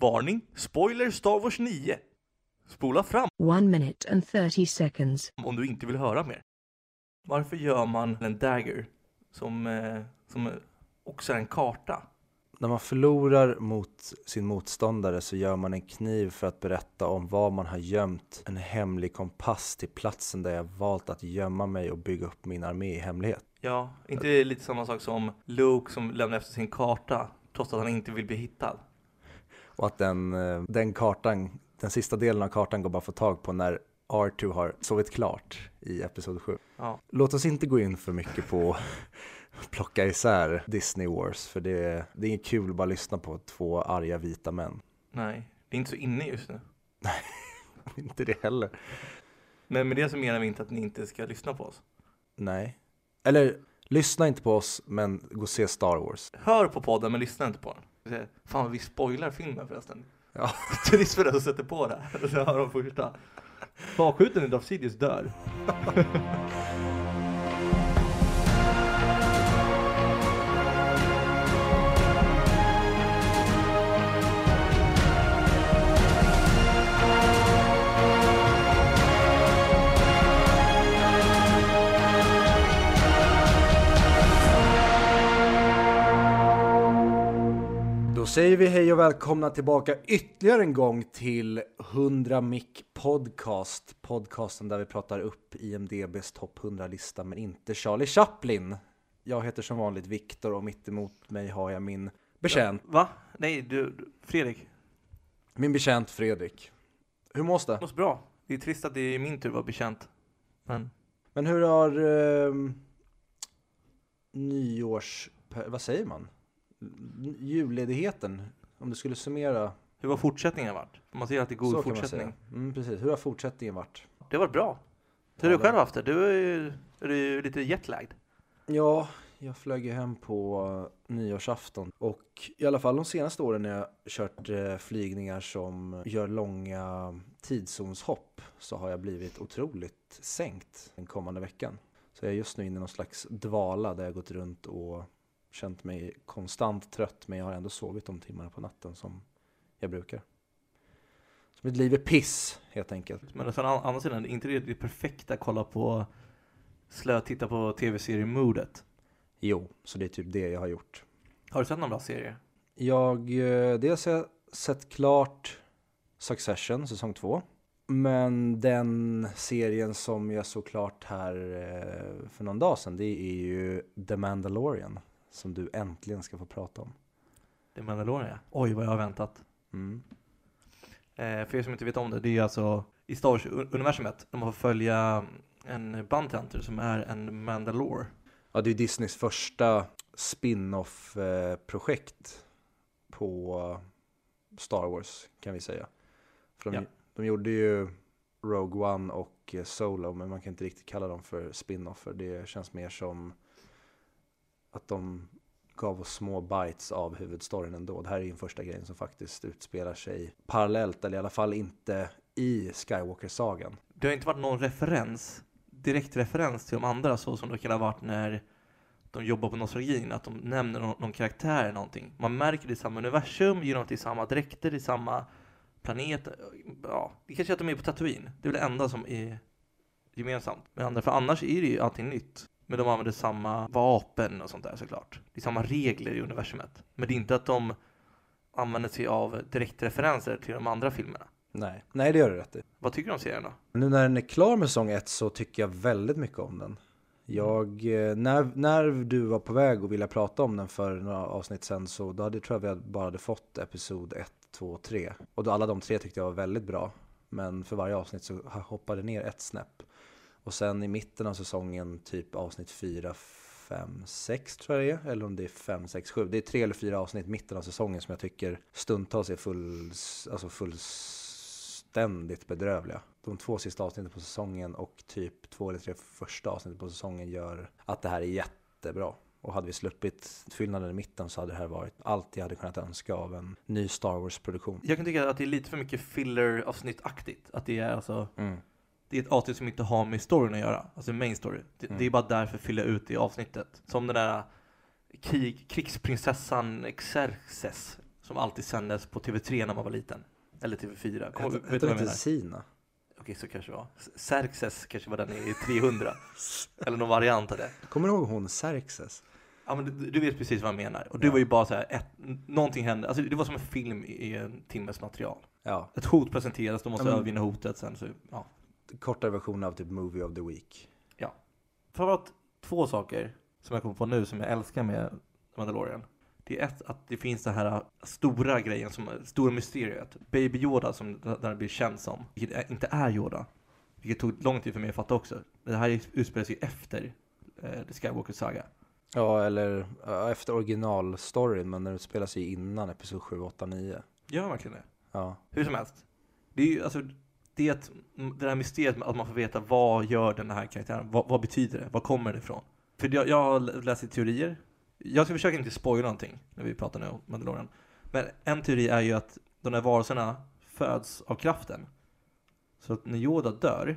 Varning! Spoiler Star Wars 9! Spola fram One minute and 30 seconds. om du inte vill höra mer. Varför gör man en dagger som, eh, som också är en karta? När man förlorar mot sin motståndare så gör man en kniv för att berätta om var man har gömt en hemlig kompass till platsen där jag valt att gömma mig och bygga upp min armé i hemlighet. Ja, inte det lite samma sak som Luke som lämnar efter sin karta trots att han inte vill bli hittad? Och att den, eh, den kartan, den sista delen av kartan går bara att få tag på när R2 har sovit klart i Episod 7. Ja. Låt oss inte gå in för mycket på att plocka isär Disney Wars, för det, det är inget kul att bara lyssna på två arga vita män. Nej, det är inte så inne just nu. inte det heller. Men med det så menar vi inte att ni inte ska lyssna på oss. Nej. Eller, lyssna inte på oss, men gå och se Star Wars. Hör på podden men lyssna inte på den. Fan vad vi spoilar filmen förresten. Ja. Trist för dig att sätta på det. Så hör de första. Bakskjuten i Darth Sidious dör. säger vi hej och välkomna tillbaka ytterligare en gång till 100 Mic Podcast. Podcasten där vi pratar upp IMDBs topp 100-lista men inte Charlie Chaplin. Jag heter som vanligt Viktor och mitt emot mig har jag min betjänt, Va? Nej, du, du Fredrik. min betjänt Fredrik. Hur mås det? Måste bra. Det är trist att det är min tur att vara bekänt. Men Men hur har eh, nyårs... Vad säger man? Julledigheten, om du skulle summera. hur har fortsättningen varit? Man ser att det är god så fortsättning. Mm, precis. Hur har fortsättningen varit? Det har varit bra. Hur har Ja, du själv haft det? Du är ju, är du lite jetlagd. Ja, jag flög ju hem på nyårsafton och i alla fall de senaste åren när jag kört eh, flygningar som gör långa tidszonshopp så har jag blivit otroligt sänkt den kommande veckan. Så jag är just nu inne i någon slags dvala där jag gått runt och känt mig konstant trött men jag har ändå sovit de timmarna på natten som jag brukar. Så mitt liv är piss helt enkelt. Men sen å andra sidan, är inte det det perfekta att kolla på slö titta på tv-serie-modet? Jo, så det är typ det jag har gjort. Har du sett några bra serier? Jag, eh, dels har jag sett klart Succession, säsong två. Men den serien som jag såg klart här eh, för någon dag sedan, det är ju The Mandalorian. Som du äntligen ska få prata om. Det är Mandalorian ja. Oj vad jag har väntat. Mm. Eh, för er som inte vet om det, det är alltså i Star Wars-universumet, de får följa en Bounty Hunter som är en Mandalore. Ja, det är Disneys första spin-off-projekt på Star Wars kan vi säga. För de, Ja. de gjorde ju Rogue One och eh, Solo, men man kan inte riktigt kalla dem för spin-offer. Det känns mer som att de gav oss små bites av huvudstoryn ändå. Det här är ju den första grejen som faktiskt utspelar sig parallellt, eller i alla fall inte i Skywalker-sagan. Det har inte varit någon referens, direkt referens till de andra så som det kan ha varit när de jobbar på nostalgin, att de nämner någon, någon karaktär eller någonting. Man märker det i samma universum genom att det är samma dräkter, i samma planet. Ja, det kanske är att de är på Tatooine. Det är väl det enda som är gemensamt med andra, för annars är det ju allting nytt. Men de använder samma vapen och sånt där såklart. Det är samma regler i universumet. Men det är inte att de använder sig av direktreferenser till de andra filmerna. Nej, nej det gör du rätt i. Vad tycker du om serien då? Nu när den är klar med säsong 1 så tycker jag väldigt mycket om den. Jag, eh, när, när du var på väg och ville prata om den för några avsnitt sen så då hade, tror jag vi bara hade fått episod 1, 2 och 3. Och då alla de tre tyckte jag var väldigt bra. Men för varje avsnitt så hoppade ner ett snäpp. Och sen i mitten av säsongen, typ avsnitt 4, 5, 6 tror jag det är. Eller om det är 5, 6, 7. Det är tre eller fyra avsnitt i mitten av säsongen som jag tycker stundtals är full, alltså fullständigt bedrövliga. De två sista avsnitten på säsongen och typ två eller tre första avsnitten på säsongen gör att det här är jättebra. Och hade vi sluppit fyllnaden i mitten så hade det här varit allt jag hade kunnat önska av en ny Star Wars-produktion. Jag kan tycka att det är lite för mycket filler-avsnittaktigt. Att det är alltså, Mm. Det är ett avsnitt som inte har med storyn att göra. Alltså main story. Det, Mm. det är bara därför att fylla ut det avsnittet. Som den där krig, krigsprinsessan Xerxes. som alltid sändes på TV3 när man var liten. Eller TV4. Kom, Hette jag inte? Sina? Okej, så kanske det var. Xerxes kanske var den i 300. Eller någon variant av det. Kommer du ihåg hon Xerxes? Ja, men du, du vet precis vad jag menar. Och det Ja. var ju bara så här, ett, någonting hände. Alltså det var som en film i i en timmes material. Ja, Ett hot presenteras, de måste Ja, men- övervinna hotet sen så, ja. Kortare version av typ Movie of the Week. Framförallt två saker som jag kommer på nu som jag älskar med Mandalorian. Det är ett, att det finns den här stora grejen, som, stora mysteriet. Baby Yoda som där det blir känd som, vilket inte är Yoda. Vilket tog lång tid för mig att fatta också. Det här utspelar sig efter eh, The Skywalker Saga. Ja, eller ja, efter originalstoryn, men när det spelar sig innan Episod 7, 8, 9. Gör verkligen det? Ja, Hur som helst. Det är ju alltså det, det här mysteriet med att man får veta vad gör den här karaktären? Vad, vad betyder det? Var kommer det ifrån? För jag, jag har läst teorier. Jag ska försöka inte spoila någonting när vi pratar nu om Mandalorian. Men en teori är ju att de här varelserna föds av kraften. Så att när Yoda dör,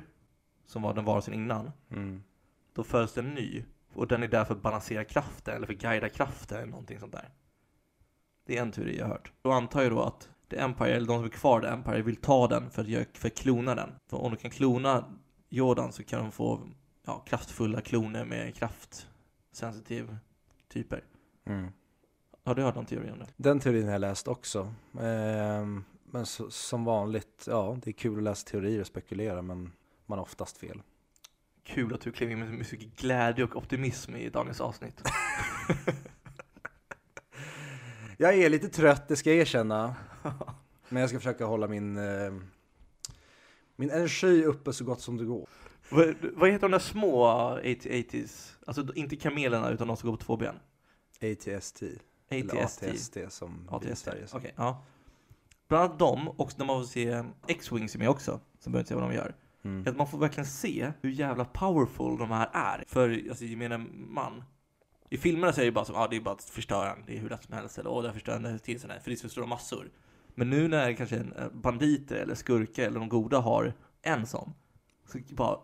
som var den varelsen innan, mm. då föds en ny. Och den är där för att balansera kraften, eller för att guida kraften, eller någonting sånt där. Det är en teori jag har hört. Då antar jag då att The Empire, eller de som är kvar The Empire, vill ta den för att, för att klona den. För om de kan klona Jordan så kan de få ja, kraftfulla kloner med kraftsensitiv typer. Mm. Har du hört någon teori om det? Den teorin har jag läst också. Ehm, men så, som vanligt, ja, det är kul att läsa teorier och spekulera, men man har oftast fel. Kul att du klev in med så mycket glädje och optimism i dagens avsnitt. Jag är lite trött, det ska jag erkänna. Men jag ska försöka hålla min, eh, min energi uppe så gott som det går. vad, vad heter de där små 80s? Alltså inte kamelerna utan de som går på två ben? ATST. Eller ATST. ATST som blir i ATST, Sverige. okej. så. ja. Bland annat dem, och när man får se X-Wings är med också, så behöver inte se vad de gör. Mm. Att man får verkligen se hur jävla powerful de här är. För, alltså gemene man. I filmerna så är det bara som, ja ah, det är bara att förstöra den, det är hur lätt som helst, eller åh, där förstör den till sådär, för det är så stora massor. Men nu när kanske en eh, banditer eller skurkar eller de goda har en sån, så bara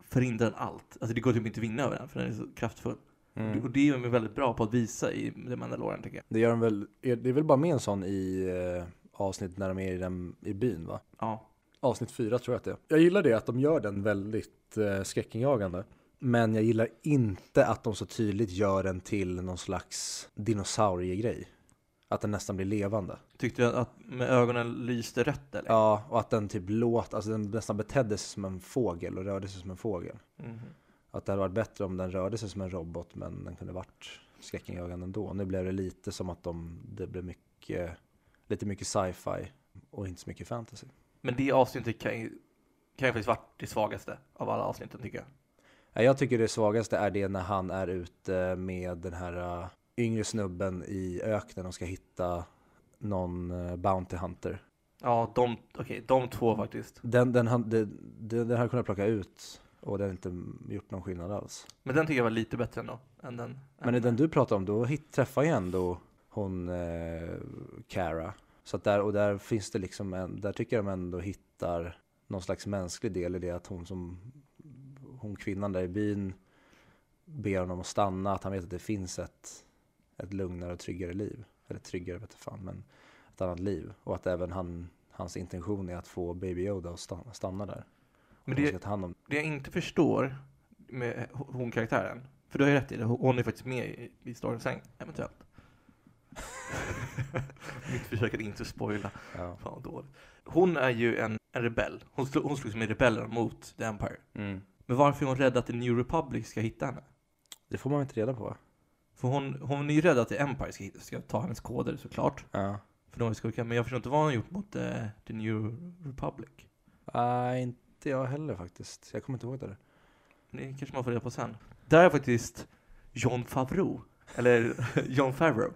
förhindrar den allt. Alltså det går typ inte att vinna över den, för den är så kraftfull. Mm. Och det är de väldigt bra på att visa i The Mandalorian tycker jag. Det gör de väl, det är väl bara med en sån i eh, avsnitt när de är i, den, i byn va? Ja. Avsnitt fyra tror jag att det är. Jag gillar det att de gör den väldigt eh, skräckinjagande. Men jag gillar inte att de så tydligt gör den till någon slags dinosauriegrej. Att den nästan blir levande. Tyckte du att med ögonen lyste rött eller? Ja, och att den typ låt, alltså den nästan betedde sig som en fågel och rörde sig som en fågel. Mhm. Att det hade varit bättre om den rörde sig som en robot men den kunde varit skräckinjagande ändå. Nu blev det lite som att de, det blev mycket, lite mycket sci-fi och inte så mycket fantasy. Men det avsnittet kan ju, kan ju faktiskt varit det svagaste av alla avsnitten tycker jag. Ja, Jag tycker det svagaste är det när han är ute med den här yngre snubben i öknen och ska hitta någon uh, Bounty Hunter. Ja, de, okej, de två faktiskt. Den, den, han- det- det- den hade kunnat plocka ut och det hade inte gjort någon skillnad alls. Men den tycker jag var lite bättre ändå. Än den. Men i den du pratar om, då hit, träffar ju ändå hon eh, Cara. Så där, och där finns det liksom, en, där tycker jag de ändå hittar någon slags mänsklig del i det att hon som, hon kvinnan där i byn ber honom att stanna, att han vet att det finns ett, ett lugnare och tryggare liv. Eller tryggare vet jag fan, men ett annat liv. Och att även han, hans intention är att få Baby Yoda att stanna, stanna där. Men det- om Det jag inte förstår med hon karaktären, för du har ju rätt i det, hon är faktiskt med i, i storyn sen, eventuellt. Mitt försök att inte spoila. ja. Fan vad dåligt. Hon är ju en, en rebell. Hon, slog, hon slogs med rebeller mot The Empire. mm. Men varför är hon rädd att The New Republic ska hitta henne? Det får man inte reda på va? För hon, hon är ju rädd att The Empire ska, ska ta hennes koder såklart. Ja. För de är skurkar. Men jag förstår inte vad hon har gjort mot eh, The New Republic. Nej, inte jag heller faktiskt. Jag kommer inte ihåg det. Det kanske man får reda på sen. Där är faktiskt John Favreau. Eller John Favreau.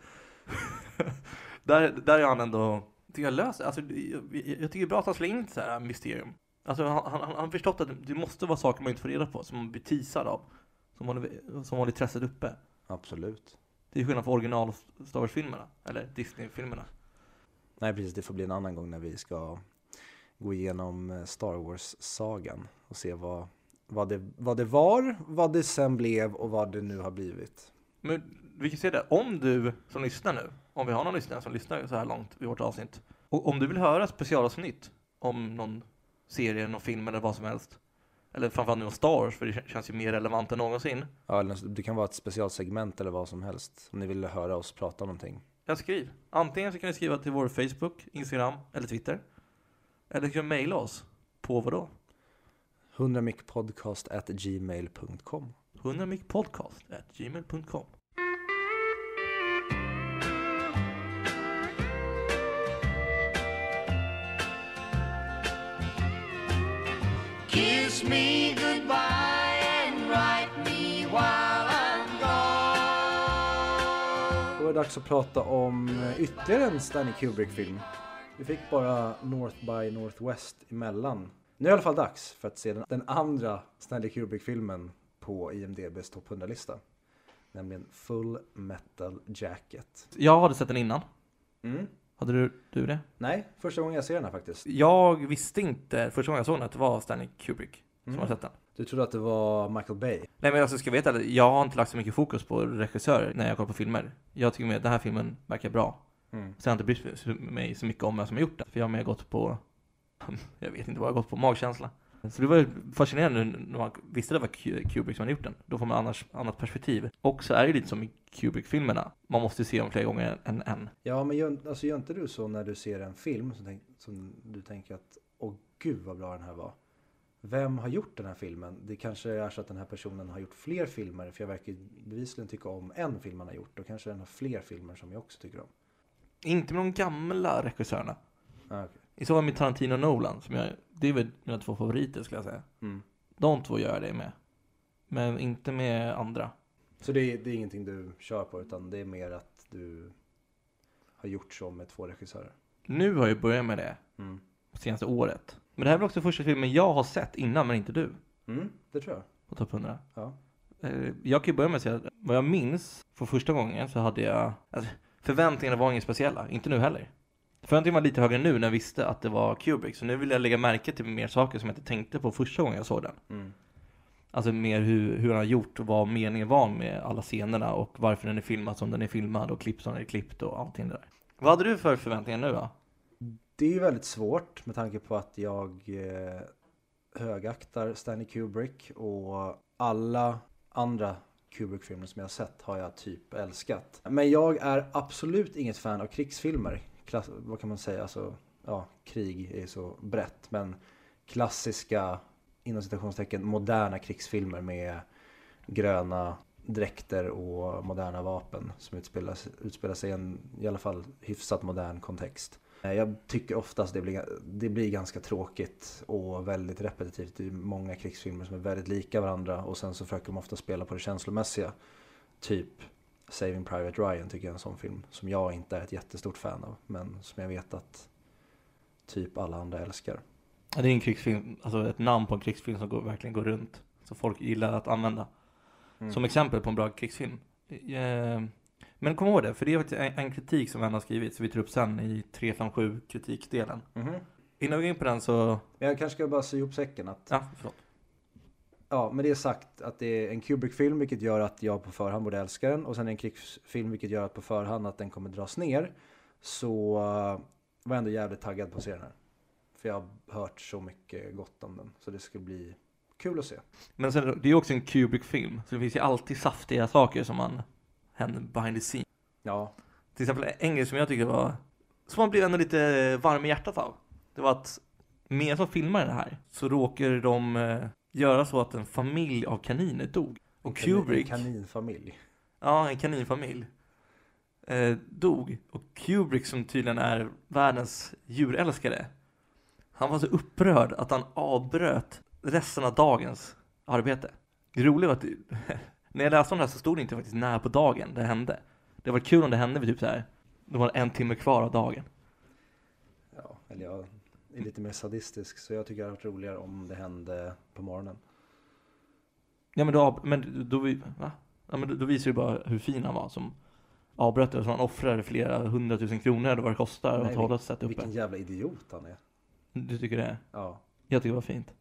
där, där är han ändå, tycker jag löser, alltså jag, jag tycker det är bra att han slänger in så här mysterium. Alltså han, han, han har förstått att det måste vara saker man inte får reda på, som man blir teasad av. Som håller, som håller intresset uppe. Absolut. Det är skillnad på original Star Wars-filmerna, eller Disney-filmerna. Nej, precis. Det får bli en annan gång när vi ska gå igenom eh, Star Wars-sagan och se vad, vad, det, vad det var, vad det sen blev och vad det nu har blivit. Men vi kan säga det, om du som lyssnar nu om vi har någon lyssnare som lyssnar så här långt i vårt avsnitt. Och om du vill höra specialavsnitt om någon serie, någon film eller vad som helst. Eller framförallt nu om stars, för det känns ju mer relevant än någonsin. Ja, eller det kan vara ett specialsegment eller vad som helst. Om ni vill höra oss prata om någonting. Ja, skriv. Antingen så kan ni skriva till vår Facebook, Instagram eller Twitter. Eller så kan ni mejla oss. På vadå? 100micpodcast 100micpodcast det dags att prata om eh, ytterligare en Stanley Kubrick-film. Vi fick bara North by Northwest emellan. Nu är det i alla fall dags för att se den, den andra Stanley Kubrick-filmen på IMDBs topp 100-lista. Nämligen Full Metal Jacket. Jag hade sett den innan. Mm. Hade du, du det? Nej, första gången jag ser den här faktiskt. Jag visste inte första gången jag såg den att det var Stanley Kubrick som Mm. hade sett den. Du trodde att det var Michael Bay? Nej men alltså ska jag veta jag har inte lagt så mycket fokus på regissörer när jag kollar på filmer. Jag tycker mer den här filmen verkar bra. Mm. Jag har inte brytt mig så mycket om vem som har gjort den. För jag har mer gått på, jag vet inte vad jag har gått på, magkänsla. Så det var fascinerande när man visste det var Ku- Kubrick som hade gjort den. Då får man annars annat perspektiv. Och så är det lite som i Kubrick-filmerna. Man måste se dem flera gånger än en. Ja, men gör, alltså, gör inte du så när du ser en film som, tänk, som du tänker att åh gud vad bra den här var. Vem har gjort den här filmen? Det kanske är så att den här personen har gjort fler filmer för jag verkar bevisligen tycka om en film han har gjort. Då kanske den har fler filmer som jag också tycker om. Inte med de gamla regissörerna. Ah, okej. I så fall med Tarantino och Nolan, som jag, det är väl mina två favoriter skulle jag säga. mm. De två gör jag det med. Men inte med andra. Så det är, det är ingenting du kör på utan det är mer att du har gjort så med två regissörer? Nu har jag börjat med det, Mm. Senaste året. Men det här är väl också första filmen jag har sett innan, men inte du, Mm, det tror jag. på topp 100. Ja. Eh, Jag kan ju börja med att säga att vad jag minns för första gången så hade jag, alltså, förväntningarna var inget speciella, inte nu heller. Förväntningarna var lite högre nu när jag visste att det var Kubrick, så nu vill jag lägga märke till mer saker som jag inte tänkte på första gången jag såg den. Mm. Alltså mer hur, hur han har gjort och vad meningen var med alla scenerna och varför den är filmad som den är filmad och klippt som den är klippt och allting det där. Vad hade du för förväntningar nu då? Det är ju väldigt svårt med tanke på att jag eh, högaktar Stanley Kubrick och alla andra Kubrick-filmer som jag har sett har jag typ älskat. Men jag är absolut inget fan av krigsfilmer. Klass, vad kan man säga? Alltså, ja, krig är så brett. Men klassiska, inom citationstecken, moderna krigsfilmer med gröna dräkter och moderna vapen som utspelar, utspelar sig i en i alla fall hyfsat modern kontext. Eh, Jag tycker oftast det blir, det blir ganska tråkigt och väldigt repetitivt. Det är många krigsfilmer som är väldigt lika varandra och sen så försöker de ofta spela på det känslomässiga. Typ Saving Private Ryan tycker jag är en sån film som jag inte är ett jättestort fan av men som jag vet att typ alla andra älskar. Ja, Det är en krigsfilm, alltså ett namn på en krigsfilm som går, verkligen går runt. Som folk gillar att använda. Mm. Som exempel på en bra krigsfilm. Eh, Men kom ihåg det, för det är en, kritik som vän har skrivit, så vi tar upp sen i 357 kritikdelen. Mhm. Innan vi går in på den så, jag kanske ska bara sy ihop säcken att ja, förlåt. Ja, men det är sagt att det är en Kubrick-film vilket gör att jag på förhand borde älska den och sen en krigsfilm vilket gör att på förhand att den kommer dras ner. Så uh, var jag ändå jävligt taggad på att se den här. För jag har hört så mycket gott om den. Så det ska bli kul att se. Men sen, det är ju också en Kubrick-film, så det finns ju alltid saftiga saker som man händer behind the scene. Ja, Till exempel en grej som jag tycker var, som man blev ändå lite varm i hjärtat av. Det var att med som filmar det här så råkar de eh, göra så att en familj av kaniner dog. Och Kubrick, En kaninfamilj. ja en kaninfamilj, eh, dog. Och Kubrick som tydligen är världens djurälskare, han var så upprörd att han avbröt resten av dagens arbete. Det roliga var att när jag läste om det här så stod det inte faktiskt när på dagen det hände. Det var kul om det hände vid typ så här. Det var en timme kvar av dagen. Ja, eller jag är lite mer sadistisk så jag tycker det hade varit roligare om det hände på morgonen. Ja men då, men då, va? Ja, men då, då visar det bara hur fin han var som avbröt det. Så han offrade flera hundratusen kronor eller vad det kostar Nej, att hålla sätt uppe. Vilken jävla idiot han är. Du tycker det? Ja, Jag tycker det var fint.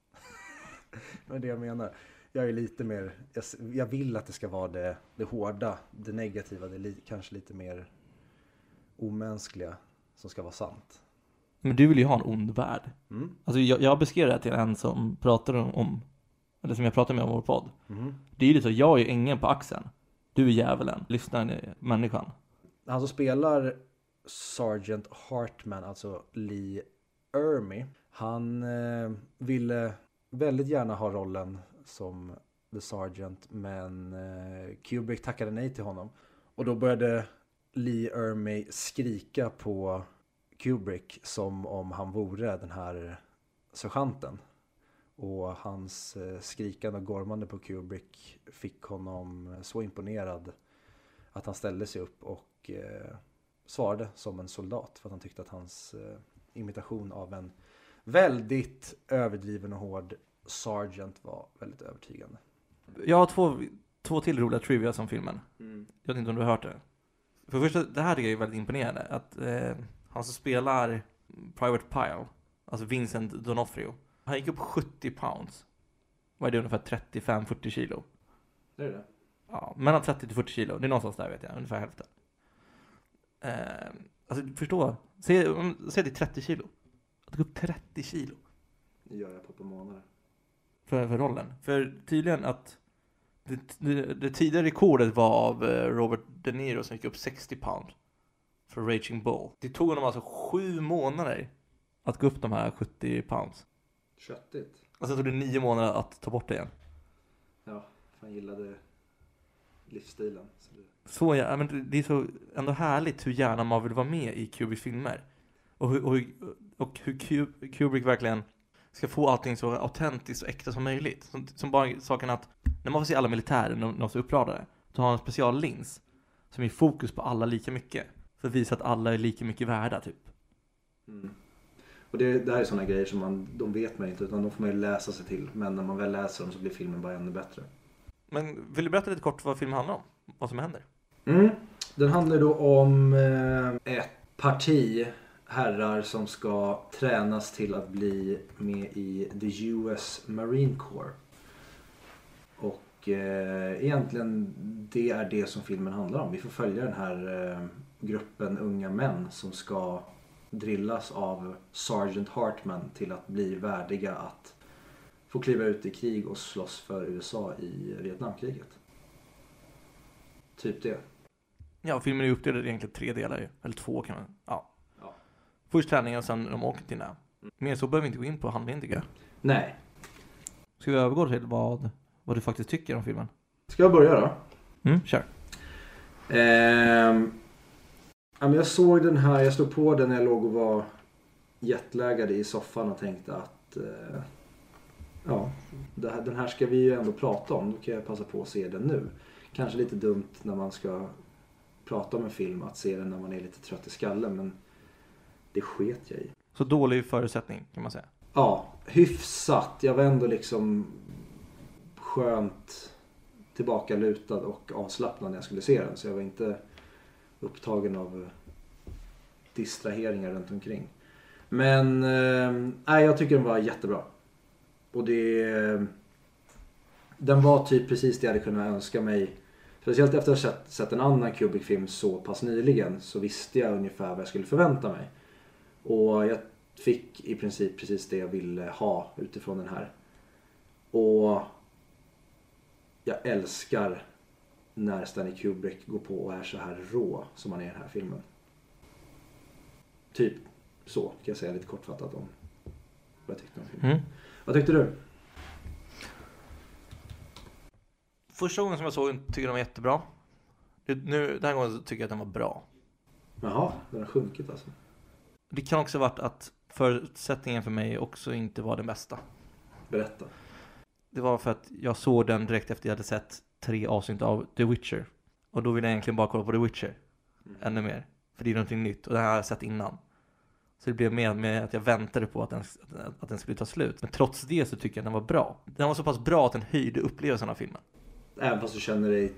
Men det jag menar. Jag är lite mer, jag, jag vill att det ska vara det, det hårda, det negativa, det li, kanske lite mer omänskliga som ska vara sant. Men du vill ju ha en ond värld. Mm. Alltså jag, jag beskrev det här till en som pratar om, eller som jag pratade med om vår podd. Mhm. Det är ju lite så, jag är ängeln på axeln. Du är djävulen, lyssnaren är människan. Han som spelar Sergeant Hartman, alltså Lee Ermey, han eh, ville väldigt gärna ha rollen som The Sergeant men eh, Kubrick tackade nej till honom. Och då började Lee Ermey skrika på Kubrick som om han vore den här sergeanten. Och hans eh, skrikande och gormande på Kubrick fick honom så imponerad att han ställde sig upp och eh, svarade som en soldat för att han tyckte att hans eh, imitation av en väldigt överdriven och hård sergeant var väldigt övertygande. Jag har två, två till roliga trivia som filmen. Jag vet inte om du har hört det. För det första, det här tycker jag är väldigt imponerande. Att eh, han som spelar Private Pile, alltså Vincent D'Onofrio, han gick upp 70 pounds. Vad är det, ungefär 35-40 kilo? Det är det. Ja, mellan 30 till 40 kilo. Det är någonstans där vet jag, ungefär hälften. Eh, alltså förstå, säg, om- säg det är 30 kilo. Att gå upp 30 kilo Det gör jag på ett par månader. För, för rollen. För tydligen att det, det, det tidigare rekordet var av eh, Robert De Niro som gick upp 60 pound för Raging Bull. Det tog honom alltså sju månader att gå upp de här 70 pounds. Köttigt. Och sen tog det nio månader att ta bort det igen. Ja, han gillade livsstilen. Så det... Så, ja, men det- är så ändå härligt hur gärna man vill vara med i Kubricks filmer. Och hur, och, hur- och hur Ku- Kubrick verkligen ska få allting så autentiskt och äkta som möjligt. Som, som bara saken att när man får se alla militärer, när de så uppradade, så har han en speciallins som är fokus på alla lika mycket. För att visa att alla är lika mycket värda, typ. Mm. Och det, det här är sådana grejer som man, de vet man inte utan de får man ju läsa sig till. Men när man väl läser dem så blir filmen bara ännu bättre. Men vill du berätta lite kort vad filmen handlar om? Vad som händer? Mm. Den handlar då om eh, ett parti herrar som ska tränas till att bli med i the US Marine Corps. Och eh, egentligen det är det som filmen handlar om. Vi får följa den här eh, gruppen unga män som ska drillas av Sergeant Hartman till att bli värdiga att få kliva ut i krig och slåss för USA i Vietnamkriget. Typ det. Ja, filmen är uppdelad i egentligen tre delar ju. Eller två kan man, ja. Först träningen och sen de åker till den. Mer så behöver vi inte gå in på handlingen tycker jag. Nej. Ska vi övergå till vad, vad du faktiskt tycker om filmen? Ska jag börja då? Mm, kör. Ehm, jag såg den här, jag stod på den när jag låg och var jetlaggad i soffan och tänkte att eh, ja, här, den här ska vi ju ändå prata om. Då kan jag passa på att se den nu. Kanske lite dumt när man ska prata om en film att se den när man är lite trött i skallen men det sket jag i. Så dålig förutsättning kan man säga. Ja, hyfsat. Jag var ändå liksom skönt tillbakalutad och avslappnad när jag skulle se den. Så jag var inte upptagen av distraheringar runt omkring. Men eh, jag tycker den var jättebra. Och det... Den var typ precis det jag hade kunnat önska mig. Speciellt efter att ha sett, sett en annan Kubrick-film så pass nyligen så visste jag ungefär vad jag skulle förvänta mig. Och jag fick i princip precis det jag ville ha utifrån den här. Och jag älskar när Stanley Kubrick går på och är så här rå som han är i den här filmen. Typ så kan jag säga lite kortfattat om vad jag tyckte om filmen. Mm. Vad tyckte du? Första gången som jag såg den tycker jag den var jättebra. Nu, den här gången tycker jag att den var bra. Jaha, den har sjunkit alltså. Det kan också ha varit att förutsättningen för mig också inte var den bästa. Berätta. Det var för att jag såg den direkt efter jag hade sett tre avsnitt av The Witcher. Och då ville jag egentligen bara kolla på The Witcher. Ännu mer. För det är någonting nytt och det här har jag sett innan. Så det blev mer med att jag väntade på att den, att den skulle ta slut. Men trots det så tycker jag att den var bra. Den var så pass bra att den höjde upplevelsen av filmen. Även fast du känner dig...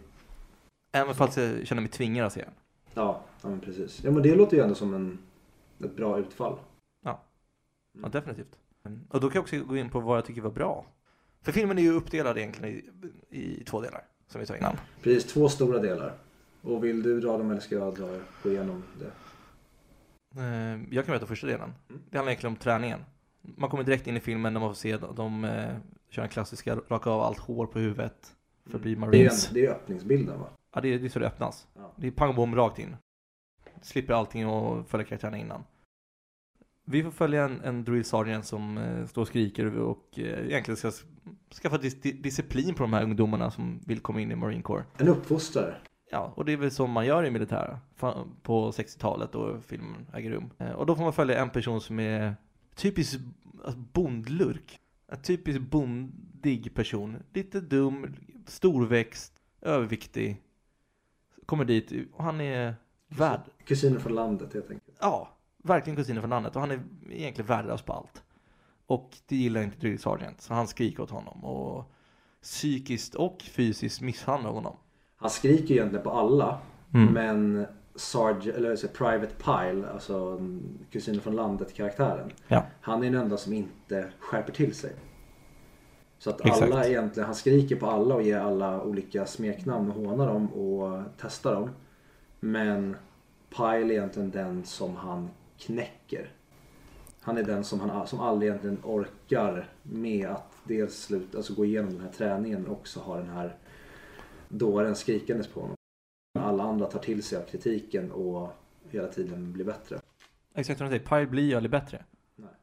Även fast jag känner mig tvingad att se den. Ja, ja men precis. Ja men det låter ju ändå som en, ett bra utfall. Ja, definitivt. Och då kan jag också gå in på vad jag tycker var bra. För filmen är ju uppdelad egentligen i, i två delar, som vi sa innan. Precis, två stora delar. Och vill du dra dem eller ska jag dra, gå igenom det? Eh, jag kan berätta första delen. Mm. Det handlar egentligen om träningen. Man kommer direkt in i filmen när man får se de, de eh, kör den klassiska raka av allt hår på huvudet för att bli Det är, marines. en, det är öppningsbilden va? Ja, det är, det är så det öppnas. Ja. Det är pang bom rakt in. Slipper allting och följa karaktärerna innan. Vi får följa en, en drill sergeant som eh, står och skriker och eh, egentligen ska skaffa dis di- disciplin på de här ungdomarna som vill komma in i Marine Corps. En uppfostrare. Ja, och det är väl som man gör i militära på 60-talet då filmen äger rum. Eh, och då får man följa en person som är typisk alltså, bondlurk. En typisk bondig person. Lite dum, storväxt, överviktig. Kommer dit och han är värd. Kusiner från landet helt enkelt. Ja, verkligen kusiner från landet och han är egentligen värdelös på allt. Och det gillar inte Drill Sergeant, så han skriker åt honom och psykiskt och fysiskt misshandlar honom. Han skriker egentligen på alla. Mm. Men Sarge, eller så Private Pile, alltså mm, kusinen från landet-karaktären. Ja. Han är den enda som inte skärper till sig. Så att Exakt. alla egentligen, han skriker på alla och ger alla olika smeknamn och hånar dem och testar dem. Men Pile är egentligen den som han knäcker. Han är den som, han, som aldrig egentligen orkar med att dels sluta, alltså gå igenom den här träningen men också ha den här dåren skrikandes på honom. Alla andra tar till sig av kritiken och hela tiden blir bättre. Exakt som du säger, Pyle blir ju aldrig bättre.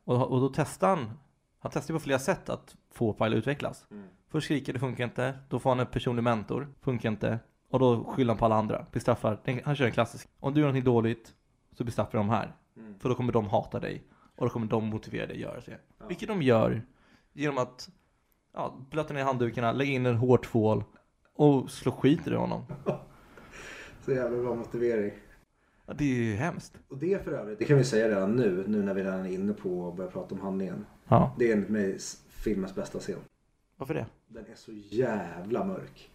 Och, och då testar han, han testar på flera sätt att få Pyle utvecklas. Mm. Först skriker det funkar inte, då får han en personlig mentor, funkar inte. Och då skyller han på alla andra, bestraffar, han kör en klassisk. Om du gör någonting dåligt, så bestraffar de här. Mm. För då kommer de hata dig. Och då kommer de motivera dig att göra det. Ja. Vilket de gör genom att ja, blöta ner handdukarna, lägga in en hård tvål och slå skit i honom. Så jävla bra motivering. Ja, det är ju hemskt. Och det för övrigt, det kan vi säga redan nu, nu när vi redan är inne på att börja prata om handlingen. Ja, Det är enligt mig filmens bästa scen. varför det? Den är så jävla mörk.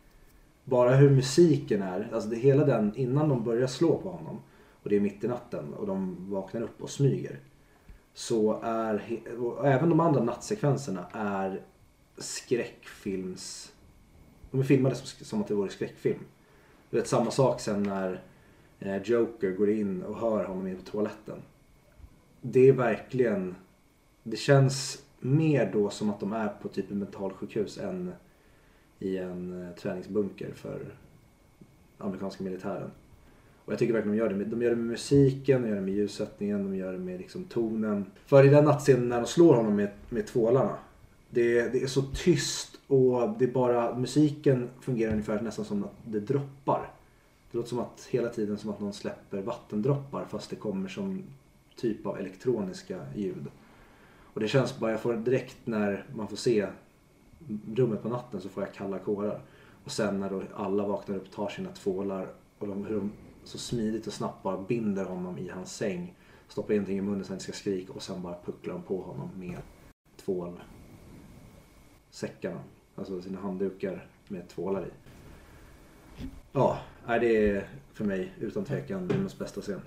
Bara hur musiken är, alltså det hela den innan de börjar slå på honom och det är mitt i natten och de vaknar upp och smyger. Så är, och även de andra nattsekvenserna är skräckfilms... De är filmade som, som att det vore skräckfilm. Du vet samma sak sen när eh, Joker går in och hör honom inne på toaletten. Det är verkligen... Det känns mer då som att de är på typ ett mentalsjukhus än i en eh, träningsbunker för amerikanska militären. Och jag tycker verkligen de gör det. Med, de gör det med musiken, de gör det med ljussättningen, de gör det med liksom tonen. För i den nattscenen när de slår honom med, med tvålarna. Det, det är så tyst och det är bara musiken fungerar ungefär nästan som att det droppar. Det låter som att hela tiden som att någon släpper vattendroppar fast det kommer som typ av elektroniska ljud. Och det känns bara, jag får direkt när man får se rummet på natten så får jag kalla kårar. Och sen när då alla vaknar upp, tar sina tvålar och de, hur de så smidigt och snabbt bara binder honom i hans säng. Stoppar in någonting i munnen så han inte ska skrika och sen bara pucklar de på honom med tvålsäckarna. Alltså sina handdukar med tvålar i. Ja, det är för mig utan tvekan filmens bästa scen.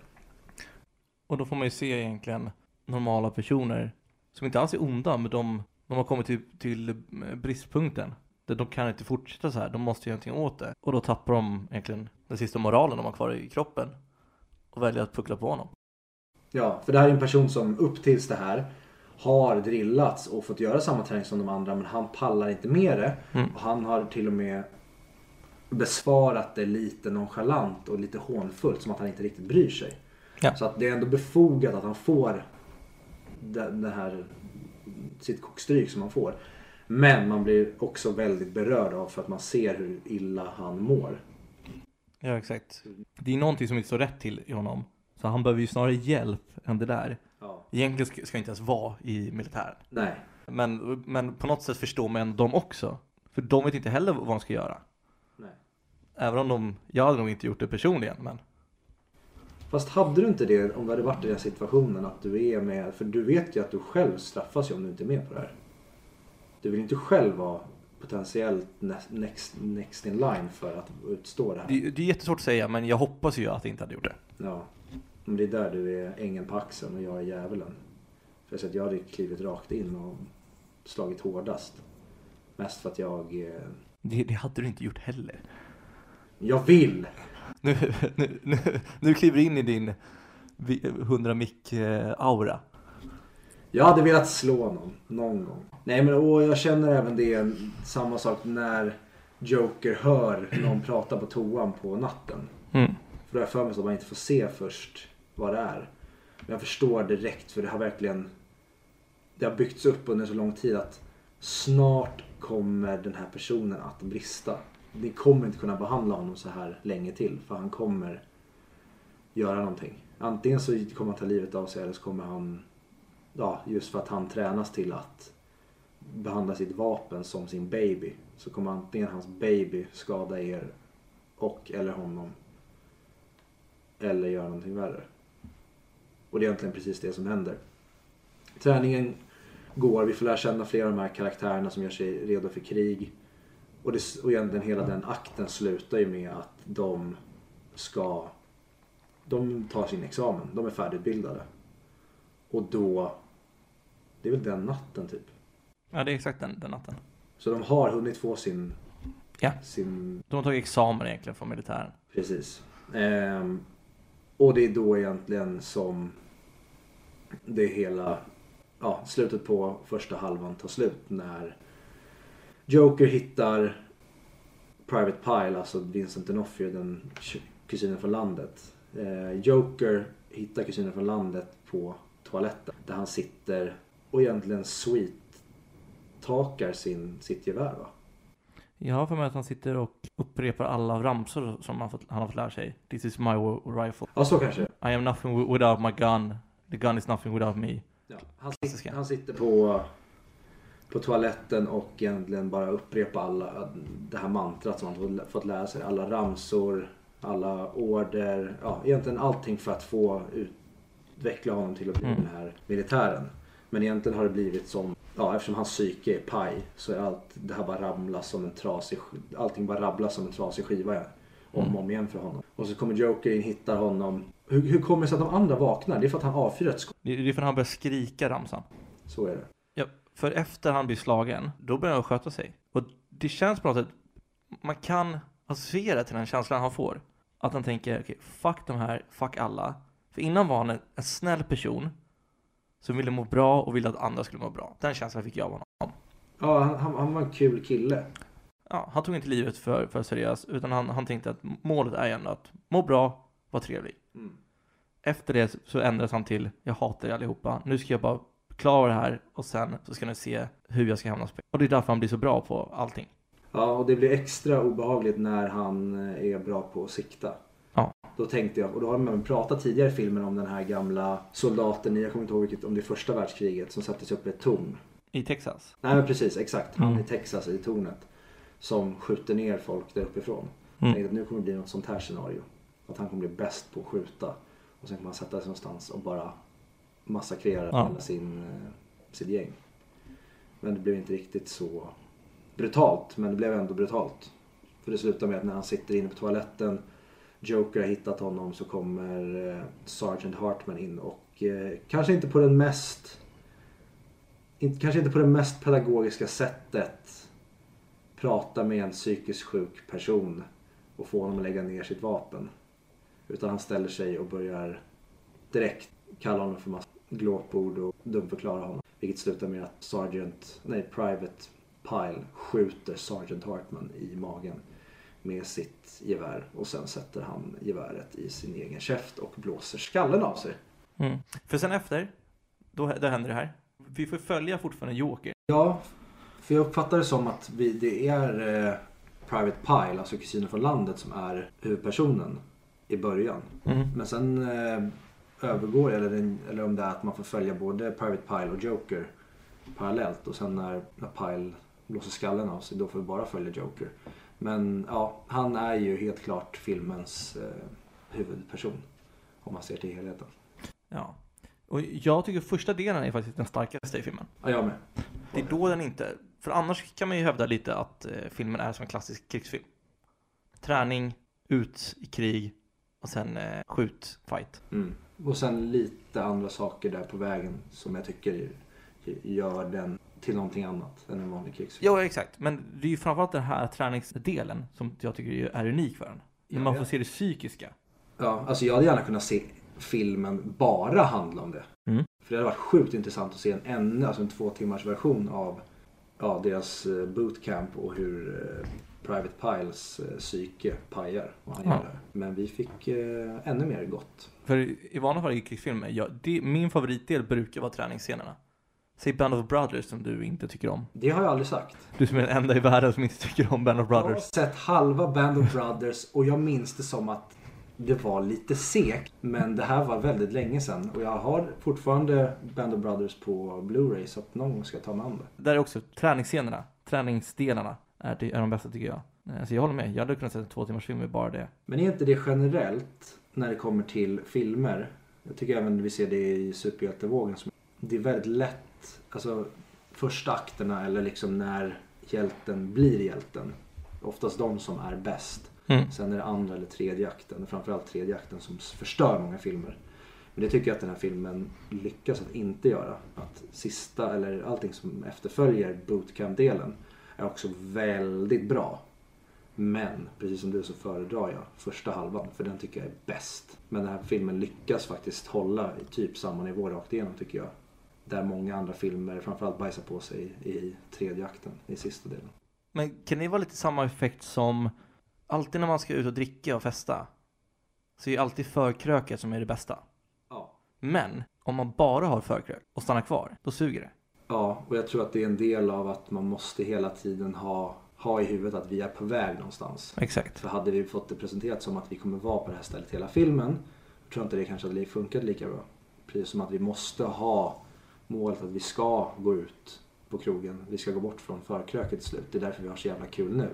Och då får man ju se egentligen normala personer som inte alls är onda, men de, de har kommit till, till bristpunkten. De kan inte fortsätta så här, de måste göra någonting åt det. Och då tappar de egentligen den sista moralen de har kvar i kroppen. Och väljer att puckla på honom. Ja, för det här är en person som upp tills det här har drillats och fått göra samma träning som de andra men han pallar inte med det. Mm. Och han har till och med besvarat det lite nonchalant och lite hånfullt som att han inte riktigt bryr sig. Ja. Så att det är ändå befogat att han får det, det här sitt kokstryk som han får. Men man blir också väldigt berörd av för att man ser hur illa han mår. Ja, exakt. Det är någonting som inte står rätt till i honom. Så han behöver ju snarare hjälp än det där. Ja. Egentligen ska, ska inte ens vara i militären. Nej. Men, men på något sätt förstår man dem också. För de vet inte heller vad de ska göra. Nej. Även om de, jag hade nog inte gjort det personligen, men Fast hade du inte det om du hade varit i den situationen att du är med, för du vet ju att du själv straffas ju om du inte är med på det här. Du vill inte själv vara potentiellt next, next, in line för att utstå det här. det, det är jättesvårt att säga, men jag hoppas ju att jag inte hade gjort det. Ja. Men det är där du är ängen på axeln och jag är djävulen. För jag, att jag hade klivit rakt in och slagit hårdast. Mest för att jag... eh, Det, det hade du inte gjort heller. Jag vill! Nu, nu, nu, nu kliver du in i din vi- 100 mick-aura. Jag hade velat slå någon, någon gång. Nej men och jag känner även det, samma sak när Joker hör någon prata på toan på natten. Mm. För då har jag för mig att man inte får se först vad det är. Men jag förstår direkt för det har verkligen Det har byggts upp under så lång tid att snart kommer den här personen att brista. Ni kommer inte kunna behandla honom så här länge till för han kommer göra någonting. Antingen så kommer han ta livet av sig eller så kommer han Ja, just för att han tränas till att behandla sitt vapen som sin baby. Så kommer antingen hans baby skada er och eller honom eller göra någonting värre. Och det är egentligen precis det som händer. Träningen går, vi får lära känna flera av de här karaktärerna som gör sig redo för krig. Och, det, och egentligen hela den akten slutar ju med att de ska... De tar sin examen, de är färdigutbildade. Och då... Det är väl den natten typ. Ja, det är exakt den, den natten. Så de har hunnit få sin... Ja. Sin De har tagit examen egentligen från militären. Precis. Ehm, och det är då egentligen som det hela, ja, slutet på första halvan tar slut när Joker hittar Private Pile, alltså Vincent D'Onofrio, den kusinen från landet. Eh, Joker hittar kusinen från landet på toaletten där han sitter och egentligen sweet-takar sin, sitt gevär va? Jag har för mig att han sitter och upprepar alla ramsor som han, fått, han har fått lära sig. This is my rifle. Ja, så kanske. I am nothing wi- without my gun. The gun is nothing without me. Ja, han, sitter, han sitter på, på toaletten och egentligen bara upprepar alla det här mantrat som han fått lära sig. Alla ramsor, alla order, ja egentligen allting för att få utveckla honom till att bli Mm. den här militären. Men egentligen har det blivit som, ja eftersom hans psyke är paj så är allt det här bara ramlas som en trasig, allting bara rabblas som en trasig skiva om Mm. och om igen för honom. Och så kommer Joker in, hittar honom. Hur, hur kommer det sig att de andra vaknar? Det är för att han avfyrar ett skott. Det är för att han börjar skrika ramsan. Så är det. Ja, för efter han blir slagen, då börjar han sköta sig. Och det känns på något sätt, man kan associera till den känslan han får. Att han tänker, okej, fuck de här, fuck alla. För innan var han en, en snäll person som ville må bra och ville att andra skulle må bra. Den känslan fick jag av honom. Ja, han, han, han var en kul kille. Ja, han tog inte livet för, för seriöst, utan han, han tänkte att målet är ändå att må bra, vara trevlig. Mm. Efter det så ändrades han till, jag hatar er allihopa, nu ska jag bara klara det här och sen så ska ni se hur jag ska hamna spel. Och det är därför han blir så bra på allting. Ja, och det blir extra obehagligt när han är bra på att sikta. Då tänkte jag, och då har man pratat tidigare i filmen om den här gamla soldaten i, jag kommer inte ihåg vilket, om det är första världskriget, som sattes upp i ett torn. I Texas. Nej men precis, exakt. Han Mm. i Texas i tornet. Som skjuter ner folk där uppifrån. Mm. Jag tänkte att nu kommer det bli något sånt här scenario. Att han kommer bli bäst på att skjuta. Och sen kommer han sätta sig någonstans och bara massakrera Ja. hela sin, eh, sitt gäng. Men det blev inte riktigt så brutalt. Men det blev ändå brutalt. För det slutar med att när han sitter inne på toaletten. Joker har hittat honom så kommer eh, Sergeant Hartman in och eh, kanske inte på den mest inte, kanske inte på det mest pedagogiska sättet prata med en psykiskt sjuk person och få honom att lägga ner sitt vapen. Utan han ställer sig och börjar direkt kalla honom för massa glåpord och dumförklara honom. Vilket slutar med att Sergeant, nej Private Pile skjuter Sergeant Hartman i magen med sitt gevär och sen sätter han geväret i sin egen käft och blåser skallen av sig. Mm. För sen efter, då, då händer det här. Vi får följa fortfarande Joker. Ja, för jag uppfattar det som att vi, det är eh, Private Pile, alltså kusinen från landet, som är huvudpersonen i början. Mm. Men sen eh, övergår, eller, den, eller om det är att man får följa både Private Pile och Joker parallellt. Och sen när, när Pile blåser skallen av sig, då får vi bara följa Joker. Men ja, han är ju helt klart filmens eh, huvudperson. Om man ser till helheten. Ja. Och jag tycker första delen är faktiskt den starkaste i filmen. Ja, jag med. Det är då den inte... För annars kan man ju hävda lite att eh, filmen är som en klassisk krigsfilm. Träning, ut i krig och sen eh, skjut, fight. Mm. Och sen lite andra saker där på vägen som jag tycker gör den till någonting annat än en vanlig krigsfilm. Ja, exakt. Men det är ju framförallt den här träningsdelen som jag tycker är unik för den. När man får se det psykiska. Ja, alltså jag hade gärna kunnat se filmen bara handla om det. Mm. För det hade varit sjukt intressant att se en ännu, alltså en två timmars version av ja, deras eh, bootcamp och hur eh, Private Piles eh, psyke pajar. Och han det. Men vi fick eh, ännu mer gott. För i vanliga fall i krigsfilmer, ja, det, min favoritdel brukar vara träningsscenerna. Säg Band of Brothers som du inte tycker om. Det har jag aldrig sagt. Du som är den enda i världen som inte tycker om Band of Jag har Brothers. sett halva Band of Brothers och jag minns det som att det var lite segt. Men det här var väldigt länge sedan och jag har fortfarande Band of Brothers på Blu-ray så att någon gång ska jag ta mig an det. Där är också träningsscenerna, träningsdelarna, är, det, är de bästa tycker jag. Eh, Så jag håller med, jag hade kunnat se en två timmars film med bara det. Men är inte det generellt när det kommer till filmer? Jag tycker även vi ser det i superhjältevågen. Det är väldigt lätt, alltså första akterna eller liksom när hjälten blir hjälten. Oftast de som är bäst. Mm. Sen är det andra eller tredje akten, framförallt tredje akten som förstör många filmer. Men det tycker jag att den här filmen lyckas att inte göra. Att sista, eller allting som efterföljer bootcamp-delen är också väldigt bra. Men precis som du så föredrar jag första halvan för den tycker jag är bäst. Men den här filmen lyckas faktiskt hålla i typ samma nivå rakt igenom tycker jag. Där många andra filmer framförallt bajsar på sig i, i tredje akten, i sista delen. Men kan det vara lite samma effekt som alltid när man ska ut och dricka och festa så är ju alltid förkröket som är det bästa. Ja. Men om man bara har förkrök och stannar kvar, då suger det. Ja, och jag tror att det är en del av att man måste hela tiden ha, ha i huvudet att vi är på väg någonstans. Exakt. För hade vi fått det presenterat som att vi kommer vara på det här stället hela filmen, tror jag inte det kanske hade funkat lika bra. Precis som att vi måste ha målet att vi ska gå ut på krogen. Vi ska gå bort från förkröket till slut. Det är därför vi har så jävla kul nu.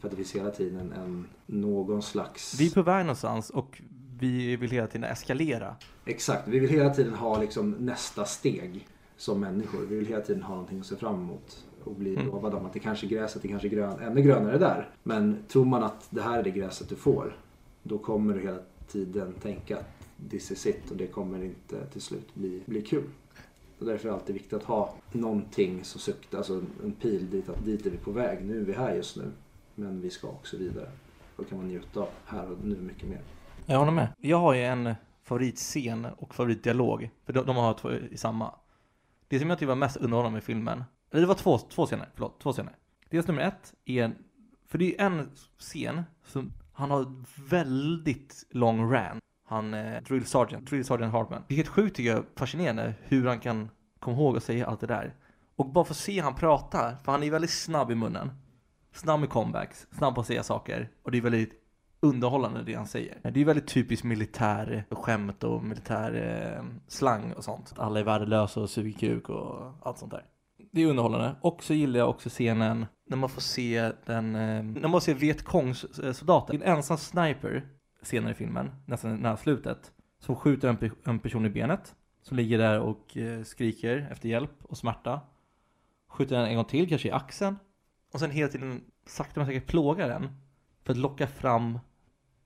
För att det finns hela tiden en, någon slags... Vi är på väg någonstans och vi vill hela tiden eskalera. Exakt, vi vill hela tiden ha liksom nästa steg som människor. Vi vill hela tiden ha någonting att se fram emot och bli Mm. lovade om att det kanske är gräset, det kanske är grön, ännu grönare där. Men tror man att det här är det gräset du får, då kommer du hela tiden tänka att this is it och det kommer inte till slut bli, bli kul. Och därför är det alltid viktigt att ha någonting som suktar, alltså en pil dit att dit är vi på väg. Nu är vi här just nu, men vi ska också vidare. Då kan man njuta av här och nu mycket mer. Jag håller med. Jag har ju en favoritscen och favoritdialog. För de, de har två i samma. Det som jag tycker var mest underhållande med filmen. Eller det var två, två scener. Förlåt, två scener. Dels nummer ett är. För det är en scen som han har väldigt lång rant. Han eh, Drill Sergeant, Drill Sergeant Hartman. Det är helt sjukt tycker jag, fascinerande hur han kan komma ihåg och säga allt det där. Och bara få se han prata, för han är väldigt snabb i munnen. Snabb med comebacks, snabb på att säga saker. Och det är väldigt underhållande det han säger. Det är väldigt typiskt militär skämt och militär eh, slang och sånt. Att alla är värdelösa och suger kuk och allt sånt där. Det är underhållande. Och så gillar jag också scenen när man får se den, eh, när man ser Vietcongs eh, soldater. En ensam sniper senare i filmen, nästan nära slutet, som skjuter en, pe- en person i benet. Som ligger där och eh, skriker efter hjälp och smärta. Skjuter den en gång till, kanske i axeln. Och sen hela tiden sakta men säkert plågar den. För att locka fram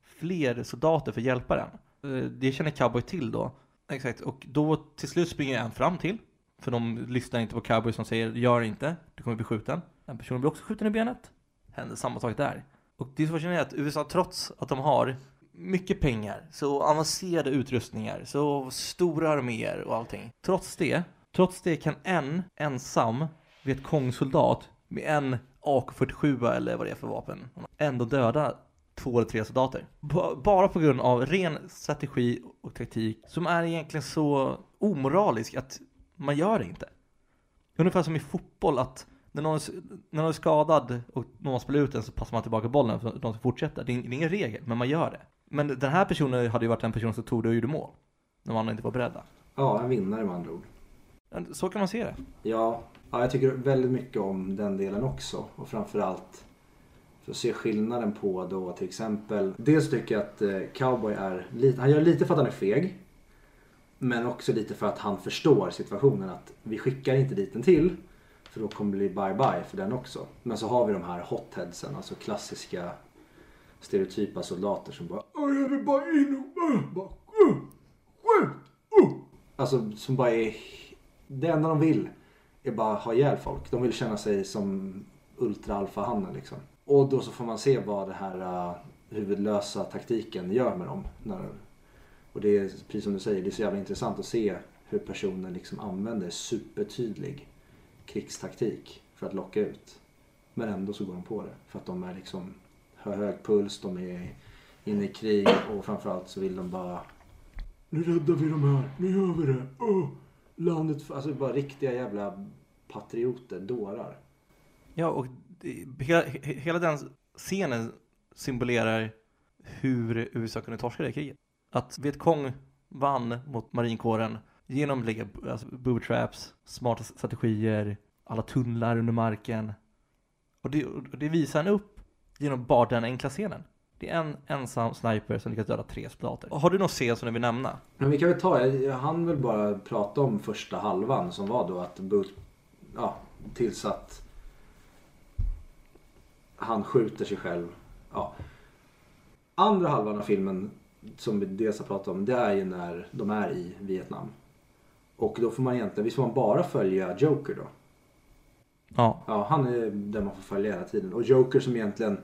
fler soldater för att hjälpa den. Eh, det känner Cowboy till då. Exakt, och då till slut springer en fram till. För de lyssnar inte på Cowboy som säger gör inte, du kommer bli skjuten. Den personen blir också skjuten i benet. Händer samma sak där. Och det är så fascinerande att USA trots att de har mycket pengar, så avancerade utrustningar, så stora arméer och allting. Trots det, trots det kan en ensam vietkongsoldat med en AK47 eller vad det är för vapen ändå döda två eller tre soldater. Bara på grund av ren strategi och taktik som är egentligen så omoralisk att man gör det inte. Ungefär som i fotboll att när någon, är- när någon är skadad och någon spelar ut den så passar man tillbaka bollen för att de ska fortsätta. Det är ingen regel, men man gör det. Men den här personen hade ju varit en person som tog det och gjorde mål. När man inte var beredda. Ja, en vinnare med andra ord. Så kan man se det. Ja, ja, jag tycker väldigt mycket om den delen också. Och framförallt för att se skillnaden på då till exempel. Dels tycker jag att eh, Cowboy är lite, han gör lite för att han är feg. Men också lite för att han förstår situationen att vi skickar inte dit en till. För då kommer det bli bye bye för den också. Men så har vi de här hotheadsen, alltså klassiska stereotypa soldater som bara jag vill bara in och bara, skjut. Alltså som bara är det enda de vill är bara ha ihjäl folk. De vill känna sig som ultra-alfa-hannen liksom. Och då så får man se vad det här uh, huvudlösa taktiken gör med dem. När, Och det är precis som du säger, det är så jävla intressant att se hur personen liksom använder supertydlig krigstaktik för att locka ut. Men ändå så går de på det. För att de är liksom har hög puls, de är inne i krig och framförallt så vill de bara Nu räddar vi de här, nu gör vi det. Oh, landet, alltså bara riktiga jävla patrioter, dårar. Ja, och hela, hela den scenen symbolerar hur USA kunde torska det kriget. Att Vietkong vann mot marinkåren genom att lägga alltså, booby traps, smarta strategier, alla tunnlar under marken. Och det, och det visar han upp genom bara den enkla scenen. Det är en ensam sniper som lyckas döda tre soldater. Har du någon scen som du vill nämna? Men vi kan väl ta, jag, jag hann väl bara prata om första halvan som var då att Booth, ja, tills att han skjuter sig själv. Ja. Andra halvan av filmen som vi dels har pratat om, det är ju när de är i Vietnam. Och då får man egentligen, visst får man bara följa Joker då? Ja, Ja, han är den man får följa hela tiden. Och Joker som egentligen,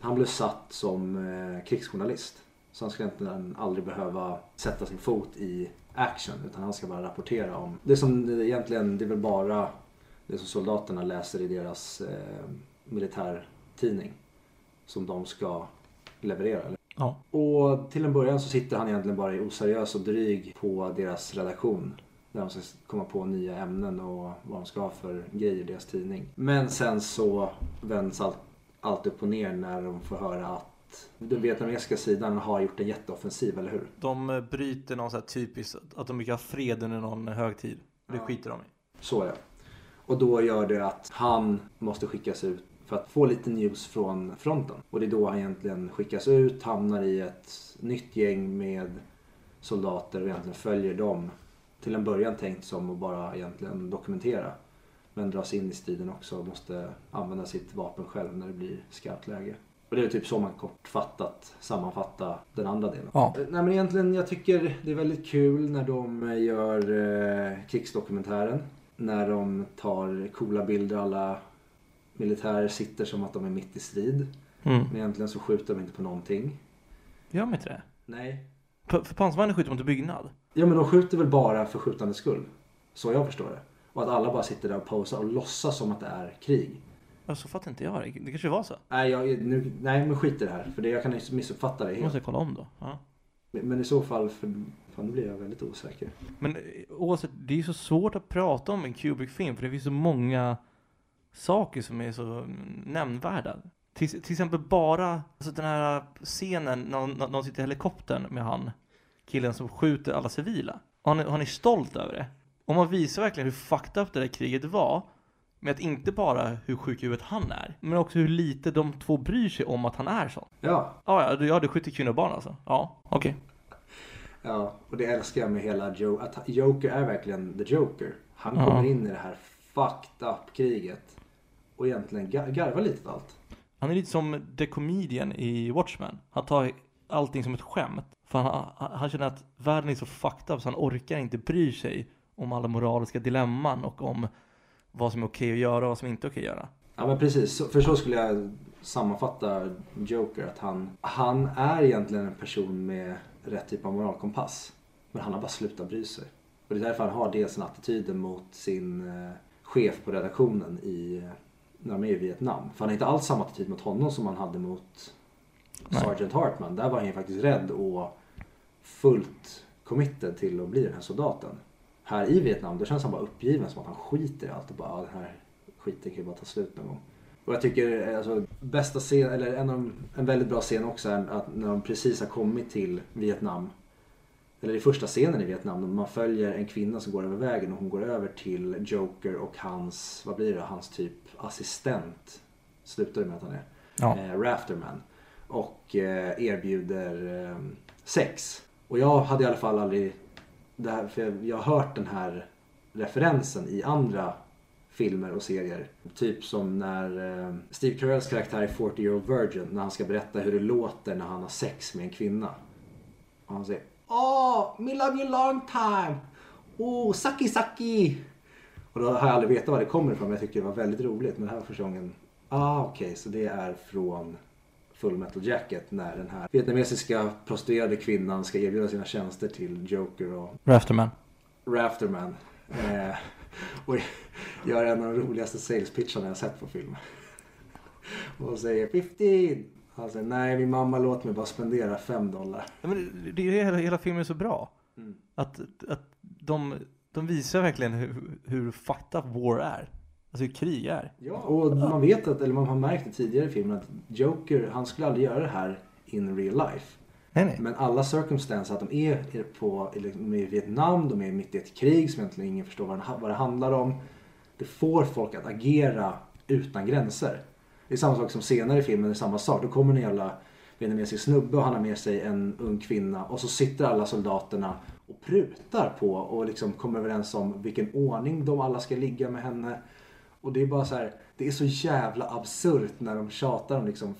han blev satt som eh, krigsjournalist. Så han ska egentligen aldrig behöva sätta sin fot i action. Utan han ska bara rapportera om. Det som egentligen, det är väl bara det som soldaterna läser i deras eh, militärtidning. Som de ska leverera. Eller? ja. Och till en början så sitter han egentligen bara i oseriös och dryg på deras redaktion. Där de ska komma på nya ämnen och vad de ska ha för grejer i deras tidning. Men sen så vänds allt, allt upp och ner när de får höra att den vietnamesiska sidan har gjort en jätteoffensiv, eller hur? De eh, bryter någon så här typiskt, att de brukar ha fred under någon högtid. Det Ja. skiter de i. Så det. Och då gör det att han måste skickas ut för att få lite news från fronten. Och det är då han egentligen skickas ut, hamnar i ett nytt gäng med soldater och egentligen följer dem. Till en början tänkt som att bara egentligen dokumentera. Men dras in i striden också och måste använda sitt vapen själv när det blir skarpt läge. Och det är typ så man kortfattat sammanfattar den andra delen. Ja. Eh, Nej men egentligen jag tycker det är väldigt kul när de eh, gör eh, krigsdokumentären. När de tar coola bilder, alla militärer sitter som att de är mitt i strid. Mm. Men egentligen så skjuter de inte på någonting. Gör de inte det? Nej. För, för pansarvagnen skjuter mot en byggnad. Ja men de skjuter väl bara för skjutandets skull. Så jag förstår det. Och att alla bara sitter där och posar och låtsas som att det är krig. Ja, så fattar inte jag det. Det kanske var så. Nej, jag, nu, nej men skit i det här. För det, jag kan missuppfatta det helt. måste jag kolla om då. Ja. Men i så fall, för, fan, nu blir jag väldigt osäker. Men oavsett, det är ju så svårt att prata om en Kubrick-film för det finns så många saker som är så nämnvärda. Till, till exempel bara alltså den här scenen när när de sitter i helikoptern med han, killen som skjuter alla civila. Har ni, har ni stolt över det? Och man visar verkligen hur fucked up det där kriget var. Med att inte bara hur sjuk i huvudet han är, men också hur lite de två bryr sig om att han är sån. Ja, Ja, ja, du, ja, du skjuter kvinnor och barn alltså? Ja, okej. ja. Och det älskar jag med hela Joe. Att Joker är verkligen the Joker. Han Ja. kommer in i det här fucked up kriget. Och egentligen gar- garvar lite allt. Han är lite som The Comedian i Watchmen. Han tar allting som ett skämt. För han, han, känner att världen är så fucked up så han orkar inte bry sig om alla moraliska dilemman och om vad som är okej att göra och vad som inte är okej att göra. Ja men precis, för så skulle jag sammanfatta Joker. Att han, han är egentligen en person med rätt typ av moralkompass. Men han har bara slutat bry sig. Och det är därför han har dels den attityden mot sin eh, chef på redaktionen i, eh, när de är i Vietnam. För han har inte alls samma attityd mot honom som han hade mot. Sergeant Hartman. Där var han ju faktiskt rädd och fullt committed till att bli den här soldaten. Här i Vietnam då känns han bara uppgiven som att han skiter i allt och bara "Ja, den här skiten kan ju bara ta slut någon gång. Och jag tycker alltså, bästa scen, eller en, av, en väldigt bra scen också är att när de precis har kommit till Vietnam. Eller i första scenen i Vietnam. När man följer en kvinna som går över vägen och hon går över till Joker och hans, vad blir det, hans typ assistent. Slutar det med att han är. Ja. Eh, Rafterman. Och eh, erbjuder eh, sex. Och jag hade i alla fall aldrig, det här, för jag, jag har hört den här referensen i andra filmer och serier. Typ som när eh, Steve Carells karaktär i 40 Year Old Virgin när han ska berätta hur det låter när han har sex med en kvinna. Och han säger Åh, me love you long time. Oh, sucky sucky. Och då har jag aldrig vetat var det kommer ifrån men jag tyckte det var väldigt roligt. Men det här var första gången. Ah okej, så det är från Full Metal Jacket när den här vietnamesiska prostituerade kvinnan ska erbjuda sina tjänster till Joker och Rafterman. Rafterman. Eh, och gör en av de roligaste salespitcharna jag sett på film. Och säger 15! Han säger nej min mamma låt mig bara spendera 5 dollar. Ja, men det är hela, hela filmen är så bra. Mm. Att, att de, de visar verkligen hur, hur fucked up war är. Alltså hur krig är. Ja, och man vet att, eller man har märkt det tidigare i filmen att Joker, han skulle aldrig göra det här in real life. Nej, nej. Men alla circumstances att de är på, de är i Vietnam, de är mitt i ett krig som egentligen ingen förstår vad vad det handlar om. Det får folk att agera utan gränser. Det är samma sak som senare i filmen, det är samma sak. Då kommer en jävla vietnamesisk snubbe och han har med sig en ung kvinna och så sitter alla soldaterna och prutar på och liksom kommer överens om vilken ordning de alla ska ligga med henne. Och det är bara så här, det är så jävla absurt när de tjatar om liksom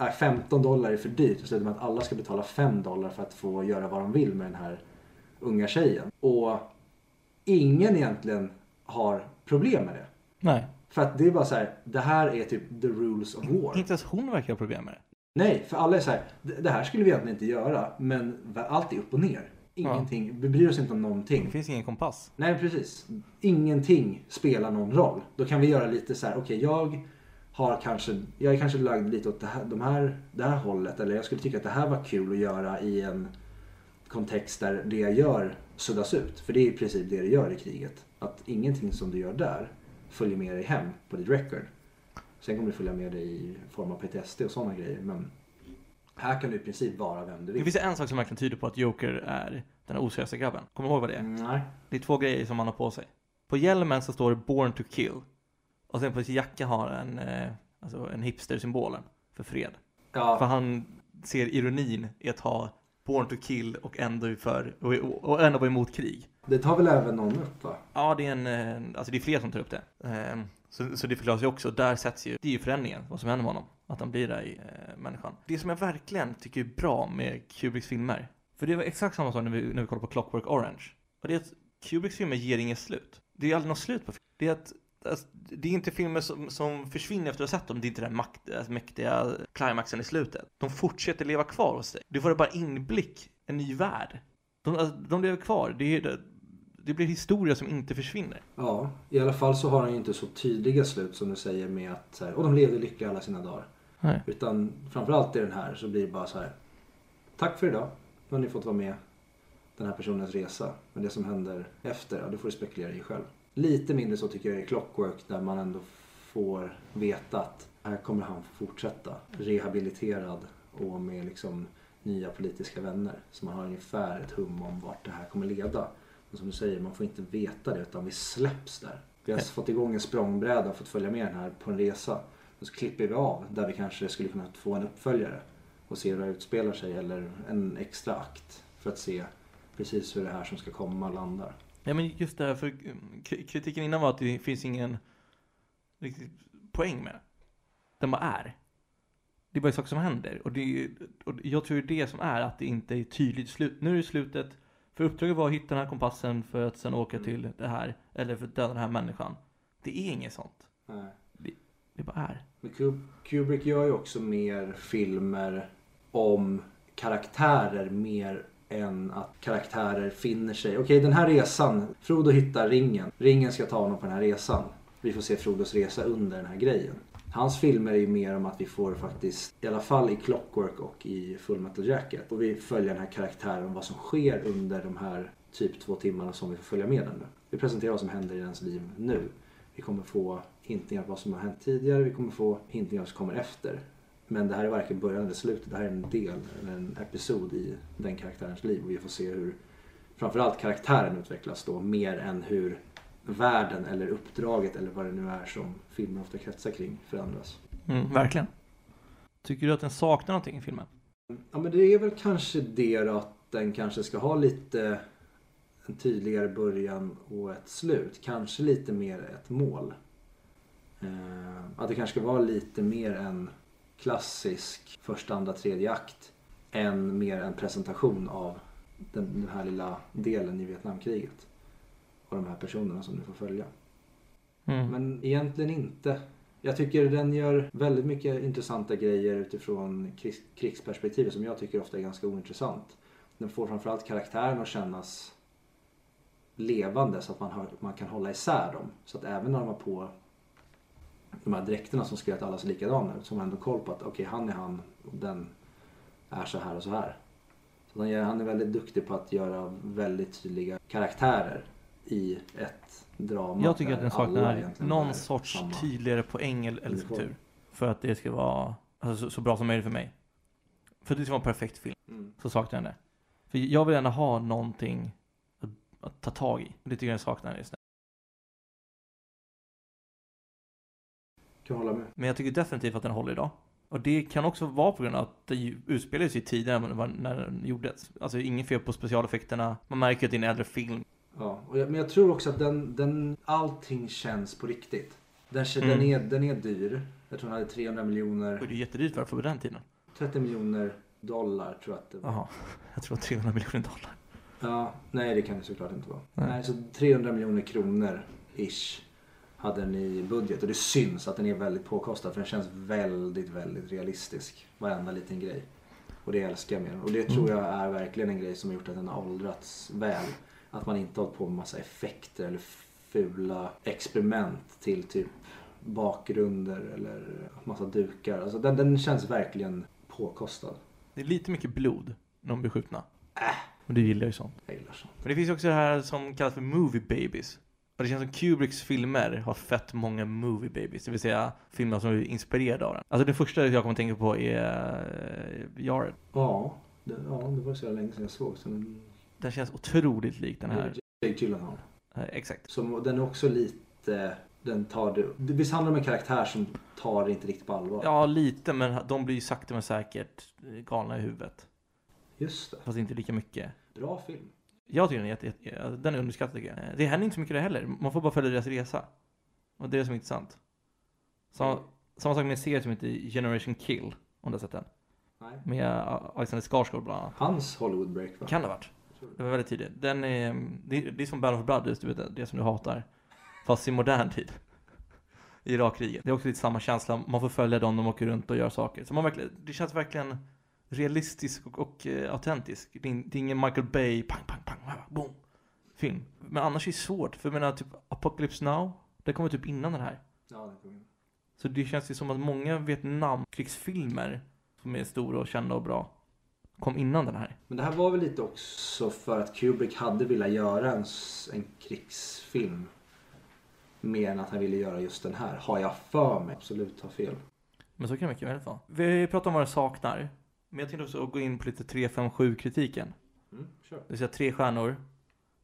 äh, 15 dollar är för dyrt. Och slutar med att alla ska betala 5 dollar för att få göra vad de vill med den här unga tjejen. Och ingen egentligen har problem med det. nej. För att det är bara så här, det här är typ the rules of war. Inte ens hon verkar ha problem med det. Nej, för alla är så här, det här skulle vi egentligen inte göra. Men allt är upp och ner. Ingenting, vi bryr oss inte om någonting. Det finns ingen kompass. Nej, precis. Ingenting spelar någon roll. Då kan vi göra lite så här, okej jag har kanske, jag är kanske lagd lite åt det här, de här, det här hållet. Eller jag skulle tycka att det här var kul att göra i en kontext där det jag gör suddas ut. För det är i princip det det gör i kriget. Att ingenting som du gör där följer med dig hem på ditt record. Sen kommer det följa med dig i form av PTSD och sådana grejer. Men här kan du i princip vara vem du Det vill. finns en sak som verkligen tyder på att Joker är den oseriösa grabben. Kommer du ihåg vad det är? Mm, Nej. Det är två grejer som han har på sig. På hjälmen så står det Born to kill. Och sen på sin jacka har en, eh, alltså en hipster-symbolen för fred. För Ja, han ser ironin i att ha Born to kill och ändå, för, och, och ändå vara emot krig. det tar väl även någon upp va? Ja, det är en, eh, alltså det är fler som tar upp det. Eh, Så, så det förklaras ju också, där sätts ju, det är ju förändringen, vad som händer med honom. Att han blir där i eh, människan. Det som jag verkligen tycker är bra med Kubricks filmer, för det var exakt samma sak när vi, när vi kollade på Clockwork Orange. Och det är att Kubricks filmer ger inget slut. Det är aldrig något slut på film. Det är att alltså, det är inte filmer som, som försvinner efter att ha sett dem. Det är inte den makt, alltså, mäktiga climaxen i slutet. De fortsätter leva kvar hos dig. Du får bara inblick, en ny värld. De, alltså, de lever kvar. Det, är, det blir historia som inte försvinner. Ja, i alla fall så har han ju inte så tydliga slut som du säger med att så här, och de levde lyckliga alla sina dagar. Nej. Utan framförallt i den här så blir det bara så här. Tack för idag. Nu har ni fått vara med den här personens resa. Men det som händer efter, ja, det får du spekulera i själv. Lite mindre så tycker jag i Clockwork där man ändå får veta att här kommer han fortsätta. Rehabiliterad och med liksom nya politiska vänner. Så man har ungefär ett hum om vart det här kommer leda. Men som du säger, man får inte veta det utan vi släpps där. Vi har fått igång en språngbräda och fått följa med den här på en resa. Och så klipper vi av där vi kanske skulle kunna få en uppföljare och se hur det utspelar sig eller en extra akt för att se precis hur det här som ska komma landar. Ja men just det här, för k- kritiken innan var att det finns ingen riktig poäng med. Den bara är. Det är bara saker som händer. Och, det, och jag tror det som är att det inte är tydligt slut. Nu är det slutet. För uppdraget var att hitta den här kompassen för att sen åka till det här. Eller för att döda den här människan. Det är inget sånt. Nej. Det bara är. Men Kubrick gör ju också mer filmer om karaktärer mer än att karaktärer finner sig. Okej, den här resan. Frodo hittar ringen. Ringen ska ta honom på den här resan. Vi får se Frodos resa under den här grejen. Hans filmer är ju mer om att vi får faktiskt, i alla fall i Clockwork och i Full Metal Jacket, och vi följer den här karaktären och vad som sker under de här typ två timmarna som vi får följa med den nu. Vi presenterar vad som händer i ens liv nu. Vi kommer få hintningar på vad som har hänt tidigare, vi kommer få hintningar som kommer efter. Men det här är varken början eller slutet, det här är en del, en episod i den karaktärens liv och vi får se hur framförallt karaktären utvecklas då mer än hur världen eller uppdraget eller vad det nu är som filmen ofta kretsar kring förändras. Mm, verkligen. Tycker du att den saknar någonting i filmen? Ja men det är väl kanske det då att den kanske ska ha lite en tydligare början och ett slut. Kanske lite mer ett mål. Eh, att det kanske ska vara lite mer en klassisk första, andra, tredje akt. Än mer en presentation av den, den här lilla delen i Vietnamkriget. Och de här personerna som du får följa. Mm. Men egentligen inte. Jag tycker den gör väldigt mycket intressanta grejer utifrån krigs, krigsperspektivet som jag tycker ofta är ganska ointressant. Den får framförallt karaktären att kännas levande så att man, har, man kan hålla isär dem. Så att även när de har på de här dräkterna som göra att alla ser likadana ut man ändå koll på att okej han är han och den är så här och så här. Så han, gör, han är väldigt duktig på att göra väldigt tydliga karaktärer i ett drama. Jag tycker att den saknar någon sorts samma. tydligare poäng eller, struktur. För att det ska vara alltså, så, så bra som möjligt för mig. För att det ska vara en perfekt film, Mm. så saknar jag det. För jag vill gärna ha någonting att, att ta tag i. Det tycker jag saknar just nu. Kan hålla med. Men jag tycker definitivt att den håller idag. Och det kan också vara på grund av att det utspelar sig tidigare än när den gjordes. Alltså ingen fel på specialeffekterna. Man märker att det är en äldre film. Ja, jag, men jag tror också att den, den, allting känns på riktigt. Den, den, Mm. är, den är dyr. Jag tror den hade 300 miljoner, det är jättedyrt för på den tiden. 30 miljoner dollar tror jag att det var. Jaha, jag tror 300 miljoner dollar. Ja, nej det kan det såklart inte vara. Nej. Nej, så 300 miljoner kronor ish hade den i budget. Och det syns att den är väldigt påkostad för den känns väldigt, väldigt realistisk. Varenda liten grej. Och det älskar jag med den. Och det tror Mm. jag är verkligen en grej som har gjort att den har åldrats väl. Att man inte har hållit på med massa effekter eller fula experiment till typ bakgrunder eller massa dukar. Alltså den, den känns verkligen påkostad. Det är lite mycket blod när de blir skjutna. Äh. Och du gillar ju sånt. Jag gillar sånt. Men det finns ju också det här som kallas för movie babies. Och det känns som Kubricks filmer har fett många movie babies, det vill säga filmer som är inspirerade av den. Alltså det första jag kommer att tänka på är uh, Jared. Ja, det, ja, det var så länge sedan jag såg. Så den, Den känns otroligt lik den här. Jake Gyllenhaal. Eh, exakt. Som, den är också lite, den tar det, visst handlar det om en karaktär som tar det inte riktigt på allvar? Ja, lite, men de blir ju sakta men säkert eh, galna i huvudet. Just det, Fast inte lika mycket. bra film. Jag tycker den är jätte, jätte, den är underskattad tycker jag. Eh, Det händer inte så mycket där heller. Man får bara följa deras resa. Och det är det som är intressant. Samma, samma sak med en serie som heter Generation Kill. Om du har sett den. Nej. Med uh, Alexander Skarsgård bland annat. Hans Hollywood break va? Kan det ha varit. Det var väldigt tidigt. Den är, det, det är som Band of Brothers, du vet det, det som du hatar. Fast i modern tid. I Irakkriget. Det är också lite samma känsla. Man får följa dem, de åker runt och gör saker. Så man verkligen, det känns verkligen realistisk och, och uh, autentisk. Det är, det är ingen Michael Bay, pang, pang, boom. Film. Men annars är det svårt. För jag menar, typ Apocalypse Now. Det kommer typ innan den här. Ja, den kom in. Så det känns ju som att många Vietnamkrigsfilmer som är stora och kända och bra kom innan den här. Men det här var väl lite också för att Kubrick hade velat göra en, en krigsfilm. Mer än att han ville göra just den här. Har jag för mig. Absolut har fel. Men så kan det mycket väl vara. Vi pratar om vad det saknar. Men jag tänkte också gå in på lite 357 kritiken. Mm, kör. Det vill säga tre stjärnor.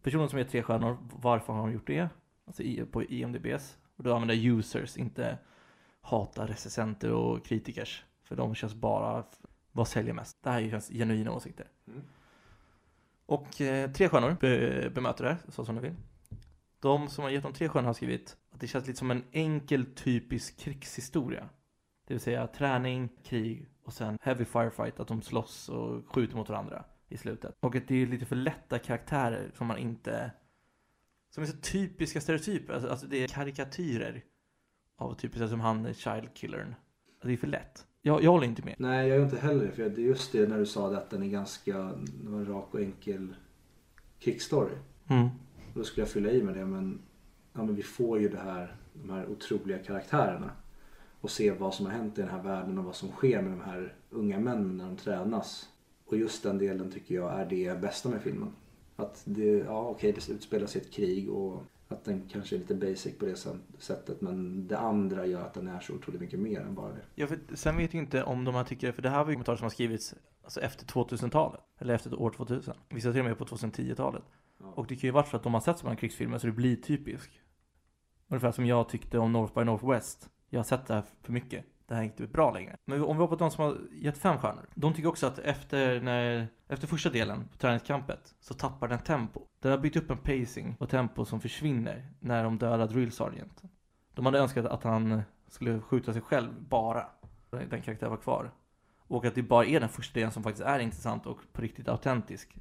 Personen som ger tre stjärnor, varför har de gjort det? Alltså på IMDBs. Och då använder users, inte hata recensenter och kritikers. För de känns bara, vad säljer mest? Det här känns genuina åsikter. Mm. Och eh, tre stjärnor be, bemöter det, så som de vill. De som har gett dem tre stjärnor har skrivit att det känns lite som en enkel typisk krigshistoria. Det vill säga träning, krig och sen heavy firefight, att de slåss och skjuter mot varandra i slutet. Och att det är lite för lätta karaktärer som man inte... Som är så typiska stereotyper, alltså, alltså det är karikatyrer av typiskt som han child killern. Det är för lätt. Jag, jag håller inte med. Nej, jag gör inte heller. För det är just det när du sa det att den är ganska det var en rak och enkel krigsstory. Mm. Då skulle jag fylla i med det men, ja, men vi får ju det här, de här otroliga karaktärerna. Och se vad som har hänt i den här världen och vad som sker med de här unga männen när de tränas. Och just den delen tycker jag är det bästa med filmen. Att det, ja okej det utspelar sig ett krig och att den kanske är lite basic på det sättet. Men det andra gör att den är så otroligt mycket mer än bara det. Ja, för sen vet jag inte om de här tycker, för det här var ju kommentarer som har skrivits alltså efter 2000-talet. Eller efter år 2000. Vissa till och med på 2010-talet. Ja. Och det kan ju vara för att de har sett så många krigsfilmer så det blir typisk. Ungefär som jag tyckte om North by Northwest. Jag har sett det här för mycket. Det här är inte typ bra längre. Men om vi hoppar på de som har gett fem stjärnor. De tycker också att efter, när, efter första delen på träningskampet så tappar den tempo. Den har byggt upp en pacing och tempo som försvinner när de dödar Drill Sergeant. De hade önskat att han skulle skjuta sig själv bara. Den karaktären var kvar. Och att det bara är den första delen som faktiskt är intressant och på riktigt autentisk.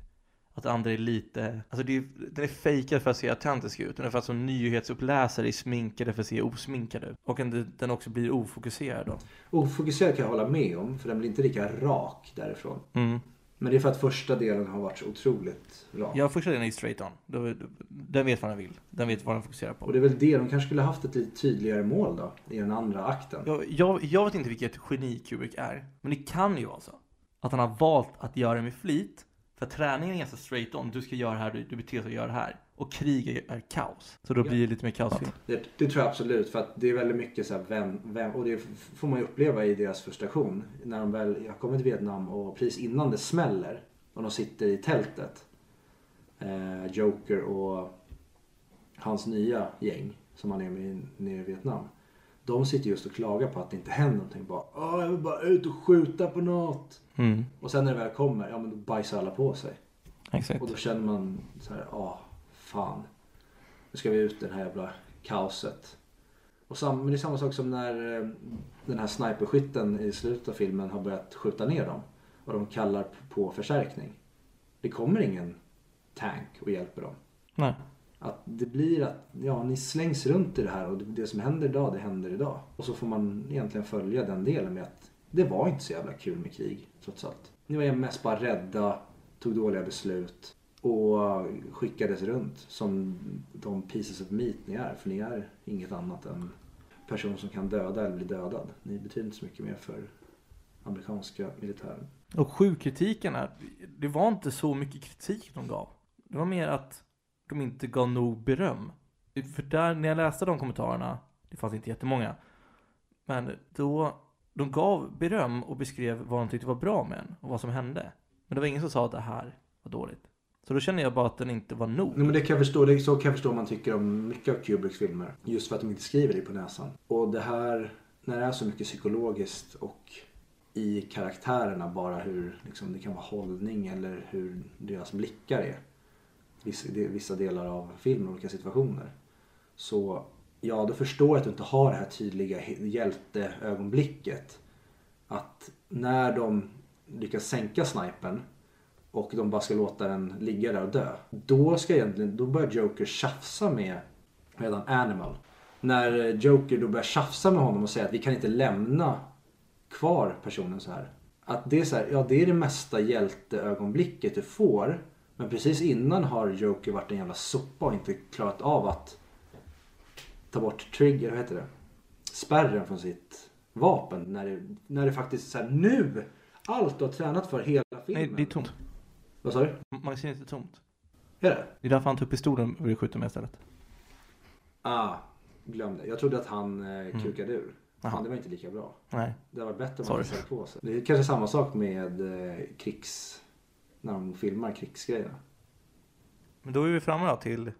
Att andra är lite, alltså det är, den är fejkad för att se autentisk ut. Den är för att som nyhetsuppläsare är sminkade för att se osminkade ut. Och en- den också blir ofokuserad då. Ofokuserad kan jag hålla med om, för den blir inte lika rak därifrån. Mm. Men det är för att första delen har varit så otroligt rak. Ja, första delen är straight on. Den vet vad den vill. Den vet vad den fokuserar på. Och det är väl det, de kanske skulle haft ett lite tydligare mål då, i den andra akten. Jag, jag, jag vet inte vilket geni Kubrick är, men det kan ju vara så. Att han har valt att göra det med flit. För träningen är ganska straight on. Du ska göra det här, du, du beter dig och gör det här. Och krig är, är kaos. Så då Ja. blir det lite mer kaosfilm. Det, det tror jag absolut, för att det är väldigt mycket så här, vem, vem, och det får man ju uppleva i deras frustration. När de väl, jag kommer till Vietnam och precis innan det smäller och de sitter i tältet. Eh, Joker och hans nya gäng som han är med i- nere i Vietnam. De sitter just och klagar på att det inte händer någonting. Bara, Åh, jag vill bara ut och skjuta på något. Mm, Och sen när det väl kommer, ja men då bajsar alla på sig. exakt. Och då känner man så här, ja, fan. Nu ska vi ut i det här jävla kaoset. Och sam, men det är samma sak som när eh, den här sniperskytten i slutet av filmen har börjat skjuta ner dem. Och de kallar på förstärkning. Det kommer ingen tank och hjälper dem. Nej. Att det blir att, ja ni slängs runt i det här och det, som händer idag, det händer idag. Och så får man egentligen följa den delen med att det var inte så jävla kul med krig, trots allt. Ni var mest bara rädda, tog dåliga beslut och skickades runt som de pieces of meat ni är. För ni är inget annat än person som kan döda eller bli dödad. Ni betyder inte så mycket mer för amerikanska militären. Och sjukkritiken är, det var inte så mycket kritik de gav. Det var mer att de inte gav nog beröm. För där, när jag läste de kommentarerna, det fanns inte jättemånga, men då, de gav beröm och beskrev vad de tyckte var bra med den och vad som hände. Men det var ingen som sa att det här var dåligt. Så då känner jag bara att den inte var nog. Nej, men det kan jag förstå. Det är så kan jag förstå om man tycker om mycket av Kubricks filmer. Just för att de inte skriver det på näsan. Och det här, när det är så mycket psykologiskt och i karaktärerna bara hur liksom, det kan vara hållning eller hur deras blickar är. Vissa, delar av filmen, olika situationer. Så ja, då förstår jag att du inte har det här tydliga hjälteögonblicket. Att när de lyckas sänka snipern och de bara ska låta den ligga där och dö. Då ska egentligen, då börjar Joker tjafsa med redan Animal. När Joker då börjar tjafsa med honom och säger att vi kan inte lämna kvar personen så här. Att det är så här, ja det är det mesta hjälteögonblicket du får. Men precis innan har Joker varit en jävla sopa och inte klarat av att ta bort trigger, vad heter det? Spärren från sitt vapen. När det, när det faktiskt är nu! Allt du har tränat för hela filmen. Nej, det är tomt. Vad sa du? Magasinet är tomt. Är det? Det är därför han tog pistolen och ville skjuta med istället. Ah, glöm det. Jag trodde att han eh, kukade ur. Fan, det var inte lika bra. Nej. Det var bättre om man hade på sig. Det är kanske samma sak med eh, krigs... När de filmar krigsgrejerna. Men då är vi framme då till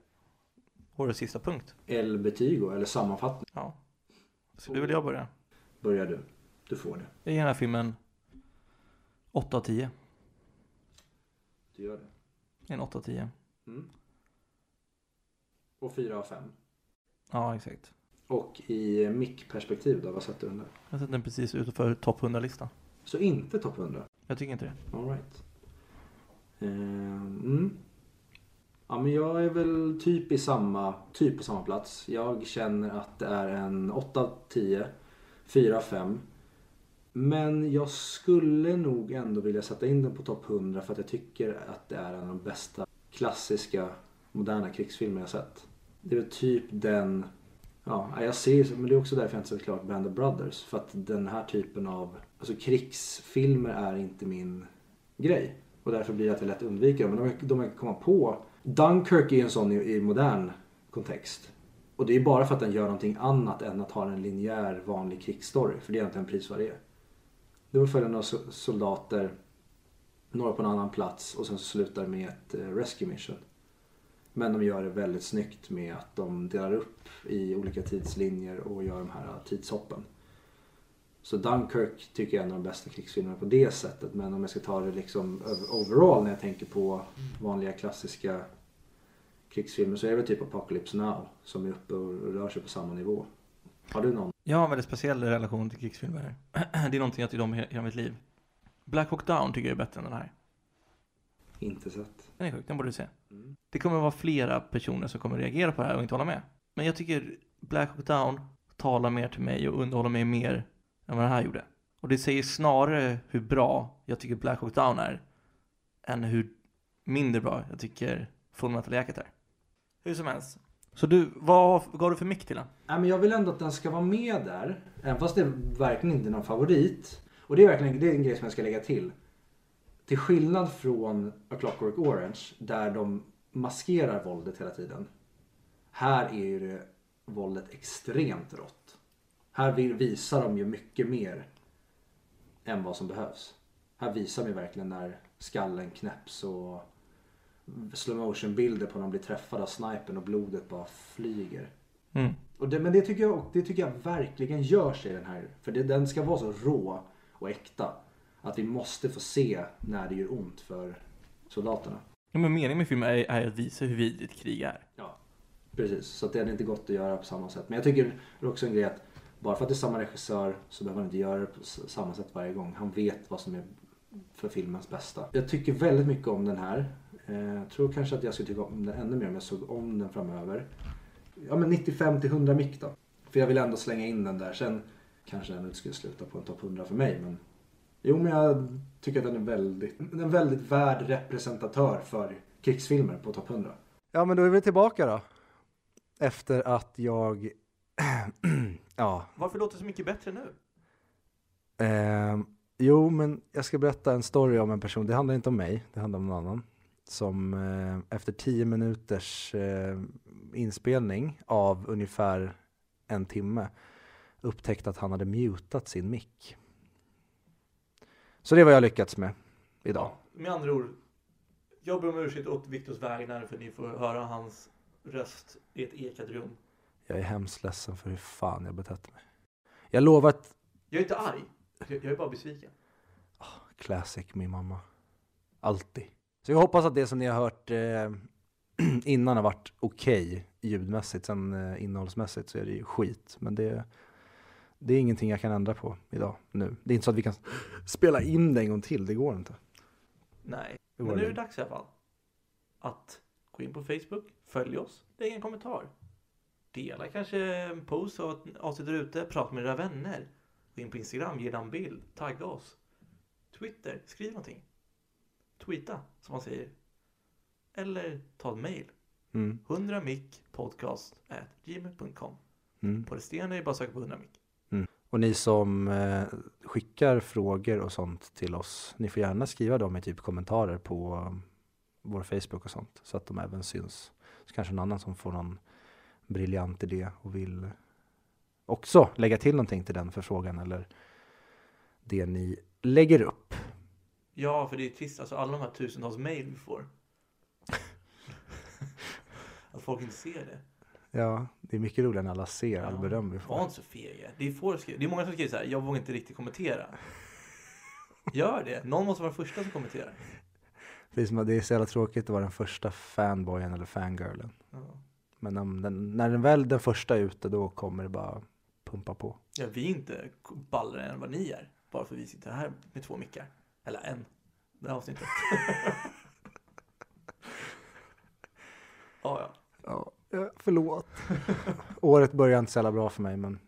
årets sista punkt. El Betygo, eller sammanfattning. Ja. Så det vill jag börja. Börjar du. Du får det. Jag ger den här filmen 8 av 10. Du gör det. En 8 av 10. Mm. Och fyra av fem. Ja, exakt. Och i mick-perspektiv då, vad satte du den där? Jag sätter den precis utanför topp 100-listan. Så inte topp 100? Jag tycker inte det. All right. Ehm, mm. Ja men jag är väl typ i samma, typ på samma plats. Jag känner att det är en 8 av 10, 4 av 5. Men jag skulle nog ändå vilja sätta in den på topp 100 för att jag tycker att det är en av de bästa klassiska moderna krigsfilmer jag sett. Det är väl typ den, ja jag ser, men det är också därför jag inte sett klart Band of Brothers. För att den här typen av, alltså krigsfilmer är inte min grej. Och därför blir det att vi lätt undviker dem. Men de, verkar kan komma på. Dunkirk är ju en sån i, i modern kontext. Och det är bara för att den gör någonting annat än att ha en linjär vanlig krigsstory. För det är egentligen precis vad det är. Det var följa några soldater, några på en annan plats och sen så slutar det med ett eh, rescue mission. Men de gör det väldigt snyggt med att de delar upp i olika tidslinjer och gör de här tidshoppen. Så Dunkirk tycker jag är en av de bästa krigsfilmerna på det sättet. Men om jag ska ta det liksom overall när jag tänker på vanliga klassiska krigsfilmer så är det typ Apocalypse Now som är uppe och rör sig på samma nivå. Har du någon? Jag har en väldigt speciell relation till krigsfilmer. det är någonting jag tycker om i hela mitt liv. Black Hawk Down tycker jag är bättre än den här. Inte sett. Den är sjuk, den borde du se. Mm. Det kommer vara flera personer som kommer reagera på det här och inte hålla med. Men jag tycker Black Hawk Down talar mer till mig och underhåller mig mer än vad den här gjorde. Och det säger snarare hur bra jag tycker Black Hawk Down är än hur mindre bra jag tycker Full Metal Jacket är. Hur som helst. Så du, vad gav du för mick till den? Nej, men jag vill ändå att den ska vara med där. Även fast det verkligen inte är någon favorit. Och det är verkligen det är en grej som jag ska lägga till. Till skillnad från A Clockwork Orange där de maskerar våldet hela tiden. Här är ju det våldet extremt rått. Här vi- visar de ju mycket mer än vad som behövs. Här visar de ju verkligen när skallen knäpps och slow motion bilder på när de blir träffade av snipern och blodet bara flyger. Mm. Och det, men det tycker, jag, det tycker jag verkligen görs i den här. För det, den ska vara så rå och äkta. Att vi måste få se när det gör ont för soldaterna. Ja, men meningen med filmen är, är att visa hur vidrigt krig är. Precis, så det hade inte gått att göra på samma sätt. Men jag tycker också en grej att bara för att det är samma regissör så behöver han inte göra det på samma sätt varje gång. Han vet vad som är för filmens bästa. Jag tycker väldigt mycket om den här. Eh, jag tror kanske att jag skulle tycka om den ännu mer om jag såg om den framöver. Ja men 95 till 100 mick då. För jag vill ändå slänga in den där. Sen kanske den inte skulle sluta på en topp 100 för mig. Men jo men jag tycker att den är väldigt, en väldigt värd representatör för krigsfilmer på topp 100. Ja men då är vi tillbaka då. Efter att jag, ja, Varför låter det så mycket bättre nu? Ehm, jo, men jag ska berätta en story om en person. Det handlar inte om mig, det handlar om någon annan. Som eh, efter tio minuters eh, inspelning av ungefär en timme upptäckte att han hade mutat sin mick. Så det var jag lyckats med idag. Ja, med andra ord, jag ber om ursäkt åt Viktors vägnar för ni får höra hans röst i ett ekat rum. Jag är hemskt ledsen för hur fan jag betett mig. Jag lovar att Jag är inte arg, jag är bara besviken. Classic min mamma. Alltid. Så jag hoppas att det som ni har hört eh, innan har varit okej ljudmässigt. Sen eh, innehållsmässigt så är det ju skit. Men det, det är ingenting jag kan ändra på idag, nu. Det är inte så att vi kan spela in det en gång till. Det går inte. Nej, men nu är det. dags i alla fall. Att gå in på Facebook, följ oss, lägg en kommentar. Dela kanske en post av ett avsnitt där ute, prata med era vänner. Gå in på Instagram, ge en bild, tagga oss. Twitter, skriv någonting. Tweeta, som man säger. Eller ta ett mail. Mm. 100 mic podcast gmail.com. Mm. På resterande är det bara att söka på 100 mic. Och ni som eh, skickar frågor och sånt till oss, ni får gärna skriva dem i typ kommentarer på um, vår Facebook och sånt. Så att de även syns. Så kanske någon annan som får någon briljant idé och vill också lägga till någonting till den förfrågan eller det ni lägger upp. Ja, för det är trist, alltså alla de här tusentals mail vi får. att folk inte ser det. Ja, det är mycket roligare när alla ser all Ja. beröm vi Var får. inte så fega. Det är, det är många som skriver så här, jag vågar inte riktigt kommentera. Gör det. Någon måste vara den första som kommenterar. Det är, som det är så jävla tråkigt att vara den första fanboyen eller fangirlen. Ja. Men om den, när den väl den första är ute då kommer det bara pumpa på. ja, vi är inte ballare än vad ni är. Bara för att vi sitter här med två mickar. Eller en. Det här avsnittet. ja, ja. Ja, ja, förlåt. Året börjar inte så jävla bra för mig men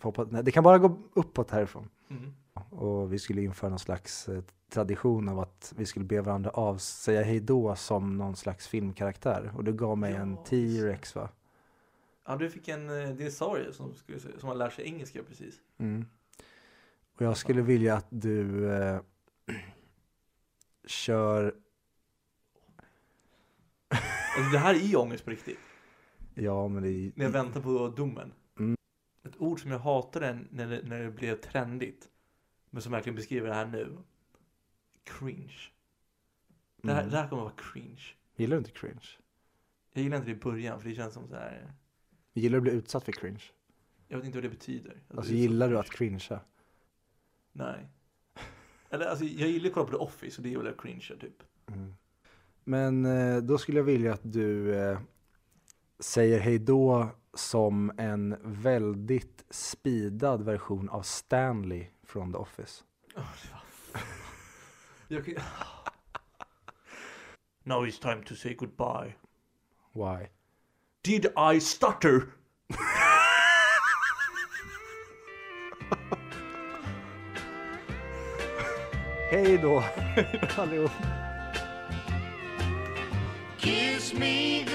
hoppas, nej, det kan bara gå uppåt härifrån. Mm. Och vi skulle införa någon slags eh, tradition av att vi skulle be varandra avsäga hej då som någon slags filmkaraktär. Och du gav mig en Ja, T-Rex va? ja, du fick en eh, dinosaurie som, skulle, som har lärt sig engelska precis. Mm. Och jag skulle vilja att du eh, kör, Alltså, det här är ju ångest på riktigt. ja men det är När jag väntar på domen. Mm. Ett ord som jag hatade när det, när det blev trendigt. Men som verkligen beskriver det här nu. Cringe. Det här, Mm. det här kommer att vara cringe. Gillar du inte cringe? Jag gillar inte det i början för det känns som så här. Gillar du att bli utsatt för cringe? Jag vet inte vad det betyder. Att Alltså det är så gillar du att cringea? Nej. Eller alltså jag gillar att kolla på The Office och det är väl cringe typ. Mm. Men eh, då skulle jag vilja att du eh, säger hej då som en väldigt speedad version av Stanley från The Office. Okay. now it's time to say goodbye. Why? Did I stutter? Hey, då. Kiss me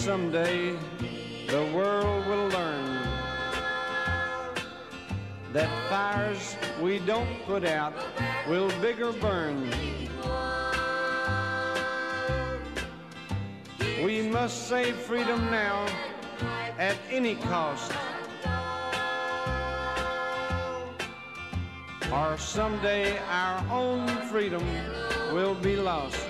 someday the world will learn that fires we don't put out will bigger burn. We must save freedom now at any cost. Or someday our own freedom will be lost.